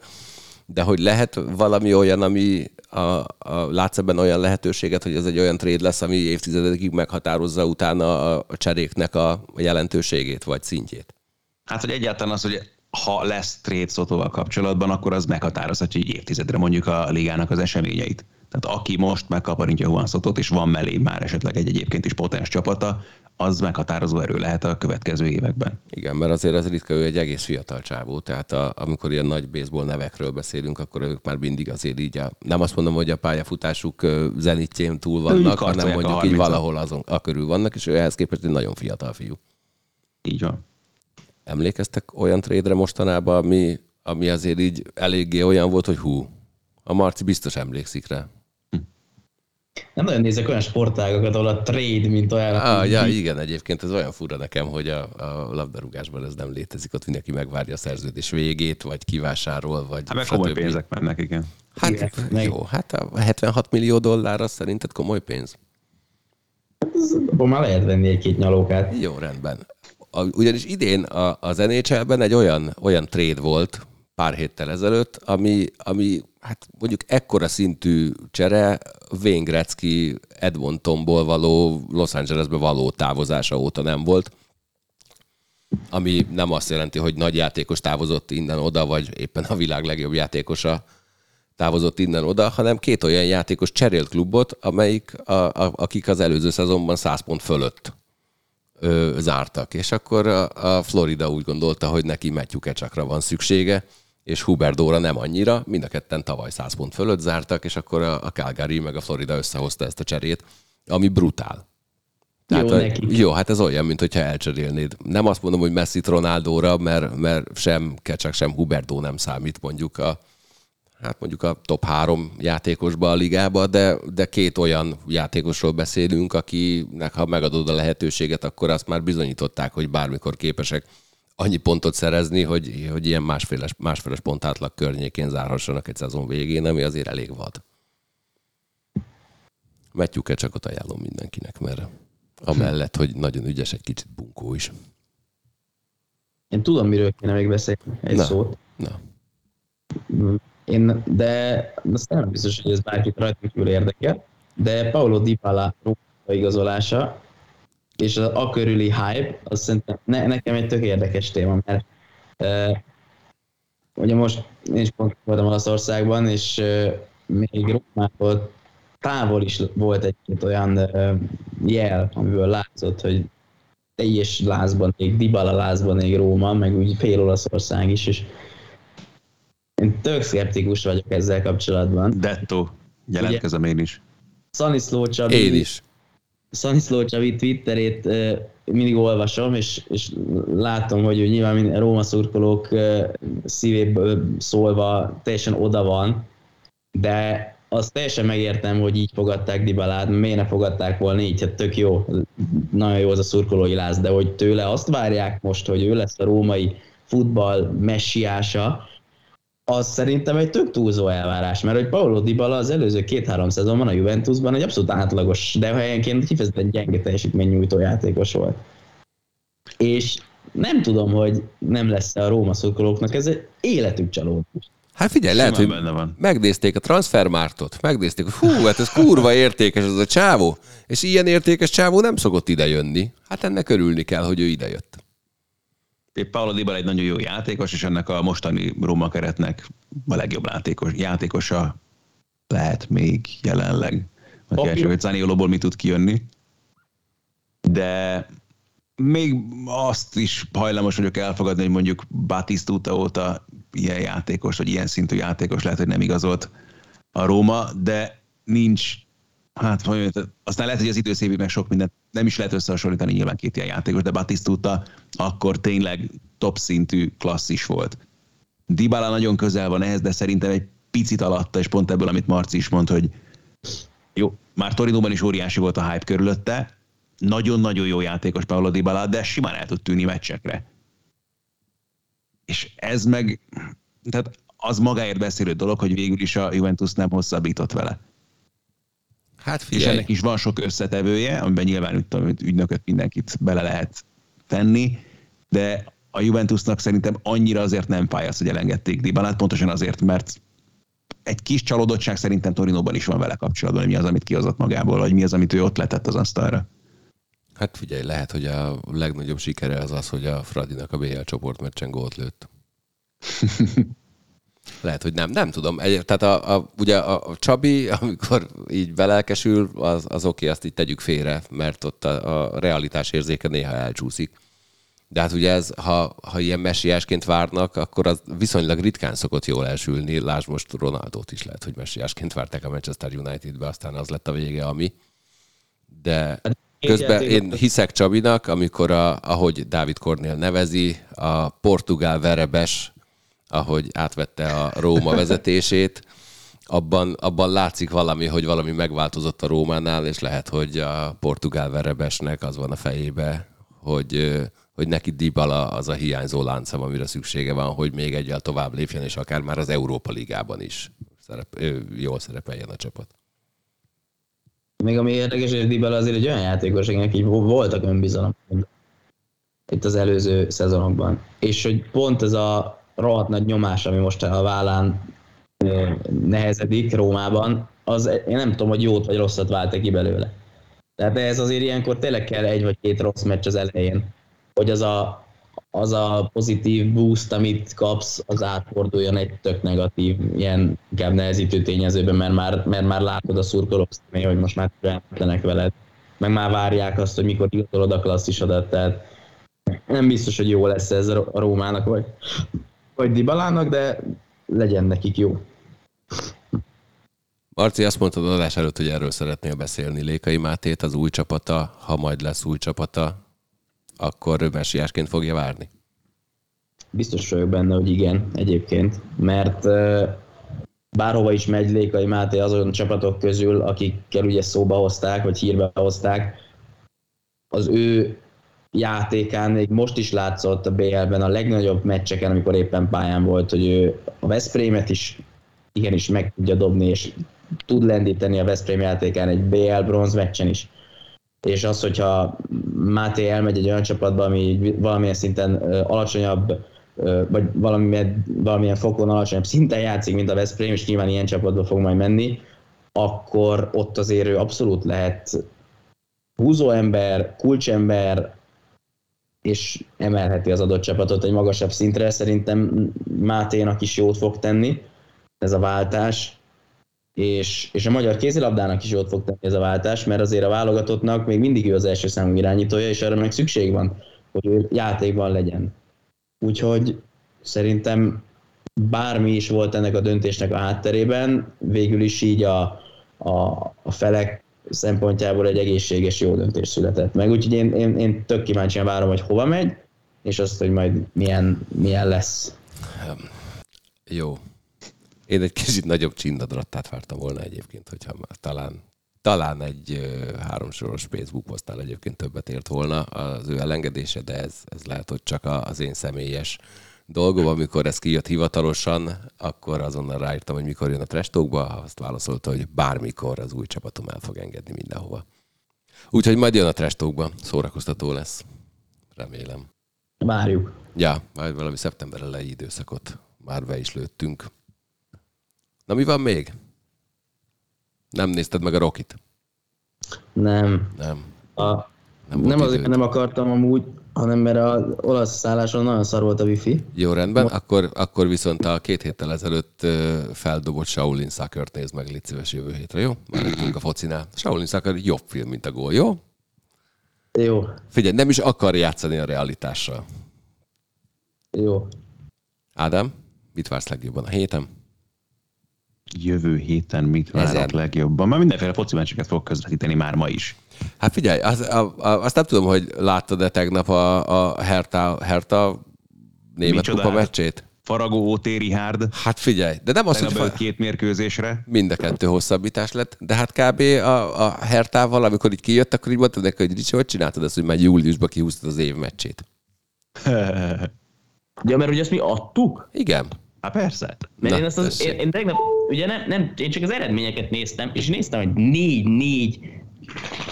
A: de hogy lehet valami olyan, ami a, a, látsz ebben olyan lehetőséget, hogy ez egy olyan tréd lesz, ami évtizedekig meghatározza utána a, a cseréknek a jelentőségét vagy szintjét?
B: Hát, hogy egyáltalán az, hogy ha lesz trade Szotóval kapcsolatban, akkor az meghatározhatja egy évtizedre mondjuk a ligának az eseményeit. Tehát aki most megkaparintja Juan Szotót, és van mellé már esetleg egy egyébként is potens csapata, az meghatározó erő lehet a következő években.
A: Igen, mert azért az ritka, ő egy egész fiatal csávó, tehát a, amikor ilyen nagy baseball nevekről beszélünk, akkor ők már mindig azért így, a, nem azt mondom, hogy a pályafutásuk zenitjén túl vannak, hanem mondjuk így
B: 30-at.
A: valahol azon, a körül vannak, és ő ehhez képest egy nagyon fiatal fiú.
B: Így van.
A: Emlékeztek olyan trédre mostanában, ami, ami azért így eléggé olyan volt, hogy hú, a Marci biztos emlékszik rá.
C: Nem nagyon nézek olyan sportágakat, ahol a trade, mint olyan.
A: Ah, ja, igen, egyébként ez olyan fura nekem, hogy a, a labdarúgásban ez nem létezik, ott mindenki megvárja a szerződés végét, vagy kivásárol, vagy
B: Hát meg komoly pénzek mennek, igen.
A: Hát
C: Igen,
A: igen,
C: meg-
A: jó, hát a 76 millió dollár az szerinted komoly pénz?
C: Abban már lehet venni egy-két nyalókát.
A: Jó, rendben. A, ugyanis idén a, az NHL-ben egy olyan, olyan trade volt pár héttel ezelőtt, ami, ami hát mondjuk ekkora szintű csere Wayne Gretzky Edmontonból való Los Angelesbe való távozása óta nem volt. Ami nem azt jelenti, hogy nagy játékos távozott innen oda, vagy éppen a világ legjobb játékosa távozott innen oda, hanem két olyan játékos cserélt klubot, amelyik, a, a, akik az előző szezonban 100 pont fölött ö, zártak. És akkor a, a Florida úgy gondolta, hogy neki Matthew Kecsakra van szüksége, és Hubert Dóra nem annyira, mind a ketten tavaly 100 pont fölött zártak, és akkor a, a Calgary meg a Florida összehozta ezt a cserét, ami brutál. Tehát,
C: Jó nekik.
A: Jó, hát ez olyan, mint hogyha elcserélnéd. Nem azt mondom, hogy Messi Ronaldóra, mert, mert sem Kecsak, sem Hubertó nem számít mondjuk a, hát mondjuk a top három játékosba a ligába, de, de két olyan játékosról beszélünk, akinek ha megadod a lehetőséget, akkor azt már bizonyították, hogy bármikor képesek annyi pontot szerezni, hogy, hogy ilyen másféles, másféles pontátlag környékén zárhassanak egy szezon végén, ami azért elég vad. Matthew csak ott ajánlom mindenkinek, mert amellett, hogy nagyon ügyes, egy kicsit bunkó is.
C: Én tudom, miről kéne még beszélni egy
A: Na.
C: szót.
A: Na,
C: Én, de azt nem biztos, hogy ez bárkit rajtunk kívül érdekel, de Paulo Dybala igazolása és a, a körüli hype, az szerintem ne, nekem egy tök érdekes téma, mert e, ugye most én is pont voltam Olaszországban, és e, még Rómától távol is volt egy olyan e, jel, amiből látszott, hogy teljes lázban ég, Dybala lázban ég Róma, meg úgy fél Olaszország is, és én tök szkeptikus vagyok ezzel kapcsolatban.
B: Detto, jelentkezem én is.
C: Szaniszló Csabi,
A: én is.
C: Szaniszló Csabi Twitterét mindig olvasom, és, és látom, hogy ő nyilván mind- Róma szurkolók szívéből szólva teljesen oda van, de azt teljesen megértem, hogy így fogadták Dybalát, miért ne fogadták volna így, hát tök jó, nagyon jó az a szurkolói láz, de hogy tőle azt várják most, hogy ő lesz a római futball messiása, az szerintem egy tök túlzó elvárás, mert hogy Paulo Dybala az előző két-három szezonban a Juventusban egy abszolút átlagos, de helyenként kifejezetten gyenge teljesítmény nyújtó játékos volt. És nem tudom, hogy nem lesz a Róma szurkolóknak ez egy életük csalódás.
A: Hát figyelj, lehet, hogy
B: Simán benne van.
A: megnézték a transfermártot, megnézték, hogy hú, hát ez kurva értékes ez a csávó, és ilyen értékes csávó nem szokott ide jönni. Hát ennek örülni kell, hogy ő ide
B: Paulo Dybala egy nagyon jó játékos, és ennek a mostani Róma keretnek a legjobb játékos, játékosa lehet még jelenleg. A kereső, hogy Zaniolóból mi tud kijönni. De még azt is hajlamos vagyok elfogadni, hogy mondjuk Batistuta óta ilyen játékos, vagy ilyen szintű játékos lehet, hogy nem igazolt a Róma, de nincs Hát, aztán lehet, hogy az időszévi meg sok mindent nem is lehet összehasonlítani nyilván két ilyen játékos, de Batistuta akkor tényleg top szintű klasszis volt. Dybala nagyon közel van ehhez, de szerintem egy picit alatta, és pont ebből, amit Marci is mond, hogy jó, már Torinóban is óriási volt a hype körülötte, nagyon-nagyon jó játékos Paulo Dybala, de simán el tud tűnni meccsekre. És ez meg, tehát az magáért beszélő dolog, hogy végül is a Juventus nem hosszabbított vele.
A: Hát
B: És
A: figyelj,
B: ennek is van sok összetevője, amiben nyilván úgy tudom, hogy ügynököt mindenkit bele lehet tenni, de a Juventusnak szerintem annyira azért nem fáj az, hogy elengedték Dybalát, pontosan azért, mert egy kis csalódottság szerintem Torinóban is van vele kapcsolatban, hogy mi az, amit kihozott magából, vagy mi az, amit ő ott letett az asztalra.
A: hát figyelj, lehet, hogy a legnagyobb sikere az az, hogy a Fradinak a BL csoportmeccsen gólt lőtt. [laughs] Lehet, hogy nem, nem tudom. Egy, tehát a, a, ugye a, a Csabi, [laughs] amikor így belelkesül, az, az oké, azt így tegyük félre, mert ott a, a realitás érzéke néha elcsúszik. De hát ugye ez, ha, ha ilyen messiásként várnak, akkor az viszonylag ritkán szokott jól elsülni. Lásd most Ronaldót is lehet, hogy messiásként várták a Manchester Unitedbe, aztán az lett a vége, ami. De közben én hiszek Csabinak, amikor, a, ahogy Dávid Kornél nevezi, a portugál verebes, ahogy átvette a Róma vezetését, abban, abban látszik valami, hogy valami megváltozott a Rómánál, és lehet, hogy a portugál verebesnek az van a fejébe, hogy, hogy neki Dybala az a hiányzó láncem, amire szüksége van, hogy még egyel tovább lépjen, és akár már az Európa Ligában is szerep, jól szerepeljen a csapat.
C: Még ami érdekes, hogy Dybala azért egy olyan játékos, akinek így voltak önbizalom itt az előző szezonokban. És hogy pont ez a rohadt nagy nyomás, ami most a vállán nehezedik Rómában, az én nem tudom, hogy jót vagy rosszat vált ki belőle. Tehát ez azért ilyenkor tényleg kell egy vagy két rossz meccs az elején, hogy az a az a pozitív boost, amit kapsz, az átforduljon egy tök negatív, ilyen inkább nehezítő tényezőben, mert már, mert már látod a szurkolók hogy most már türelmetlenek veled, meg már várják azt, hogy mikor igazolod a klasszisodat, tehát nem biztos, hogy jó lesz ez a Rómának, vagy, vagy Dibalának, de legyen nekik jó.
A: Marci, azt mondtad adás előtt, hogy erről szeretnél beszélni. Lékai Mátét, az új csapata, ha majd lesz új csapata, akkor messiásként fogja várni?
C: Biztos vagyok benne, hogy igen, egyébként, mert bárhova is megy Lékai Máté azon csapatok közül, akikkel ugye szóba hozták, vagy hírbe hozták, az ő játékán még most is látszott a BL-ben a legnagyobb meccseken, amikor éppen pályán volt, hogy ő a Veszprémet is igenis meg tudja dobni, és tud lendíteni a Veszprém játékán egy BL bronz meccsen is. És az, hogyha Máté elmegy egy olyan csapatba, ami valamilyen szinten alacsonyabb, vagy valamilyen, valamilyen fokon alacsonyabb szinten játszik, mint a Veszprém, és nyilván ilyen csapatba fog majd menni, akkor ott azért ő abszolút lehet húzóember, kulcsember, és emelheti az adott csapatot egy magasabb szintre. Szerintem Máténak is jót fog tenni ez a váltás, és, és a magyar kézilabdának is jót fog tenni ez a váltás, mert azért a válogatottnak még mindig ő az első számú irányítója, és erre meg szükség van, hogy ő játékban legyen. Úgyhogy szerintem bármi is volt ennek a döntésnek a hátterében, végül is így a, a, a felek szempontjából egy egészséges, jó döntés született meg. Úgyhogy én, én, én tök kíváncsian várom, hogy hova megy, és azt, hogy majd milyen, milyen lesz.
A: Jó. Én egy kicsit nagyobb csindadrattát vártam volna egyébként, hogyha már talán, talán egy háromsoros Facebook posztnál egyébként többet ért volna az ő elengedése, de ez, ez lehet, hogy csak az én személyes dolgom, amikor ez kijött hivatalosan, akkor azonnal ráírtam, hogy mikor jön a Trestókba, azt válaszolta, hogy bármikor az új csapatom el fog engedni mindenhova. Úgyhogy majd jön a Trestókba, szórakoztató lesz. Remélem.
C: Várjuk.
A: Ja, majd valami szeptember elejé időszakot már be is lőttünk. Na mi van még? Nem nézted meg a Rokit?
C: Nem.
A: Nem.
C: A, nem, nem azért, nem akartam amúgy, hanem mert az olasz szálláson nagyon szar volt a wifi.
A: Jó, rendben. Akkor, akkor viszont a két héttel ezelőtt feldobott Shaolin Sucker-t nézd meg, légy szíves jövő hétre, jó? Már a focinál. Shaolin Sucker jobb film, mint a gól, jó?
C: Jó.
A: Figyelj, nem is akar játszani a realitással.
C: Jó.
A: Ádám, mit vársz legjobban a héten?
B: Jövő héten mit várok Ezen. legjobban? Már mindenféle foci meccseket fog közvetíteni már ma is.
A: Hát figyelj, az, a, a, azt nem tudom, hogy láttad-e tegnap a, a Hertha, Hertha német Micsoda? kupa meccsét?
B: Faragó Ótéri Hárd.
A: Hát figyelj, de nem az, hogy...
B: Fa... két mérkőzésre.
A: Mind a kettő hosszabbítás lett, de hát kb. a, a Hertával, amikor így kijött, akkor így mondtad neki, hogy Ricsi, hogy csináltad ezt, hogy már júliusban kihúztad az év meccsét? [laughs]
C: ja, mert ugye ezt mi adtuk?
A: Igen.
B: Hát persze.
C: Mert Na, én, azt az, én, én tegnap, ugye nem, nem, én csak az eredményeket néztem, és néztem, hogy négy, négy,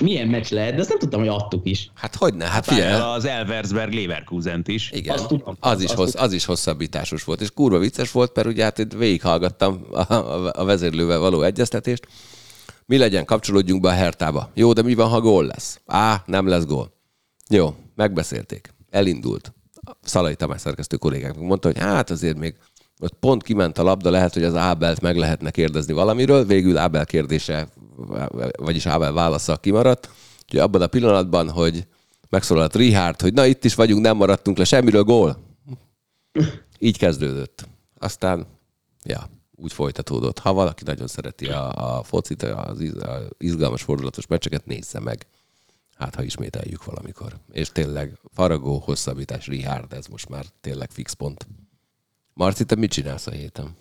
C: milyen meccs lehet, de azt nem tudtam, hogy adtuk is.
A: Hát hogy ne, hát figyelj.
B: Az Elversberg leverkusen is.
A: Igen, azt tudom, az, is hossz, az is hosszabbításos volt, és kurva vicces volt, mert ugye hát végighallgattam a, a, a vezérlővel való egyeztetést. Mi legyen, kapcsolódjunk be a hertába. Jó, de mi van, ha gól lesz? Á, nem lesz gól. Jó, megbeszélték. Elindult. Szalai Tamás szerkesztő kollégák mondta, hogy hát azért még ott pont kiment a labda, lehet, hogy az Ábelt meg lehetne kérdezni valamiről, végül Ábel kérdése, vagyis Ábel válasza kimaradt. Úgyhogy abban a pillanatban, hogy megszólalt Richard, hogy na itt is vagyunk, nem maradtunk le semmiről, gól. Így kezdődött. Aztán, ja, úgy folytatódott. Ha valaki nagyon szereti a, a focit, az izgalmas fordulatos meccseket, nézze meg. Hát, ha ismételjük valamikor. És tényleg Faragó, hosszabbítás, Richard, ez most már tényleg fix pont. Marci, te mit csinálsz a héten?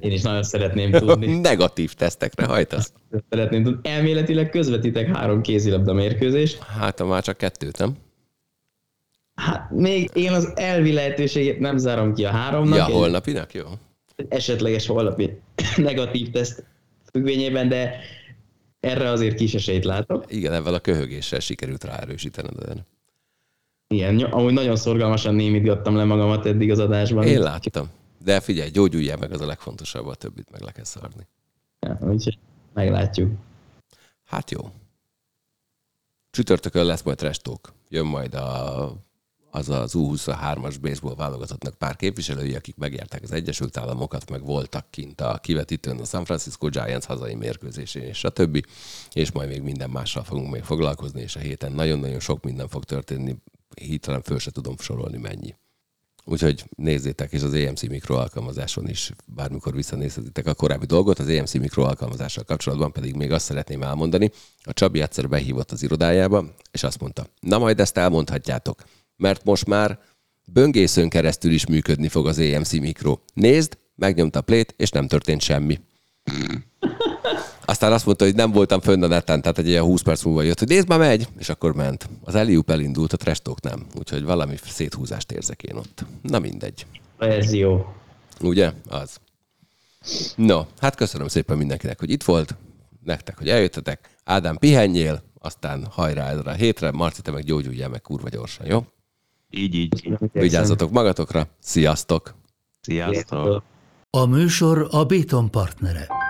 C: Én is nagyon szeretném tudni. [laughs]
A: Negatív tesztekre hajtasz?
C: Szeretném tudni. Elméletileg közvetítek három kézilabda mérkőzést.
A: Hát, már csak kettőt, nem?
C: Hát még én az elvi lehetőségét nem zárom ki a háromnak.
A: Ja, holnapinak, jó.
C: Esetleges holnapi [laughs] negatív teszt függvényében, de erre azért kis esélyt látok.
A: Igen, ebben a köhögéssel sikerült ráerősítened.
C: Igen, amúgy nagyon szorgalmasan némítgattam le magamat eddig az adásban.
A: Én láttam. De figyelj, gyógyuljál meg, az a legfontosabb, a többit meg le kell szarni.
C: Ja, úgyhogy meglátjuk.
A: Hát jó. Csütörtökön lesz majd restók. Jön majd a, az az U23-as baseball válogatottnak pár képviselői, akik megjárták az Egyesült Államokat, meg voltak kint a kivetítőn a San Francisco Giants hazai mérkőzésén, és a többi, és majd még minden mással fogunk még foglalkozni, és a héten nagyon-nagyon sok minden fog történni, hirtelen föl se tudom sorolni mennyi. Úgyhogy nézzétek, és az EMC Mikro alkalmazáson is bármikor visszanézhetitek a korábbi dolgot. Az EMC Mikro alkalmazással kapcsolatban pedig még azt szeretném elmondani, a Csabi egyszer behívott az irodájába, és azt mondta, na majd ezt elmondhatjátok, mert most már böngészőn keresztül is működni fog az EMC Mikro. Nézd, megnyomta a plét, és nem történt semmi. Aztán azt mondta, hogy nem voltam fönn a neten, tehát egy ilyen 20 perc múlva jött, hogy nézd, már megy, és akkor ment. Az Eliup elindult, a Trestok nem. Úgyhogy valami széthúzást érzek én ott. Na mindegy.
C: Ez jó.
A: Ugye? Az. No, hát köszönöm szépen mindenkinek, hogy itt volt, nektek, hogy eljöttetek. Ádám, pihenjél, aztán hajrá ezre a hétre, Marci, te meg gyógyuljál meg kurva gyorsan, jó?
B: Így, így.
A: Vigyázzatok magatokra, sziasztok!
B: Sziasztok!
D: A műsor a Béton partnere.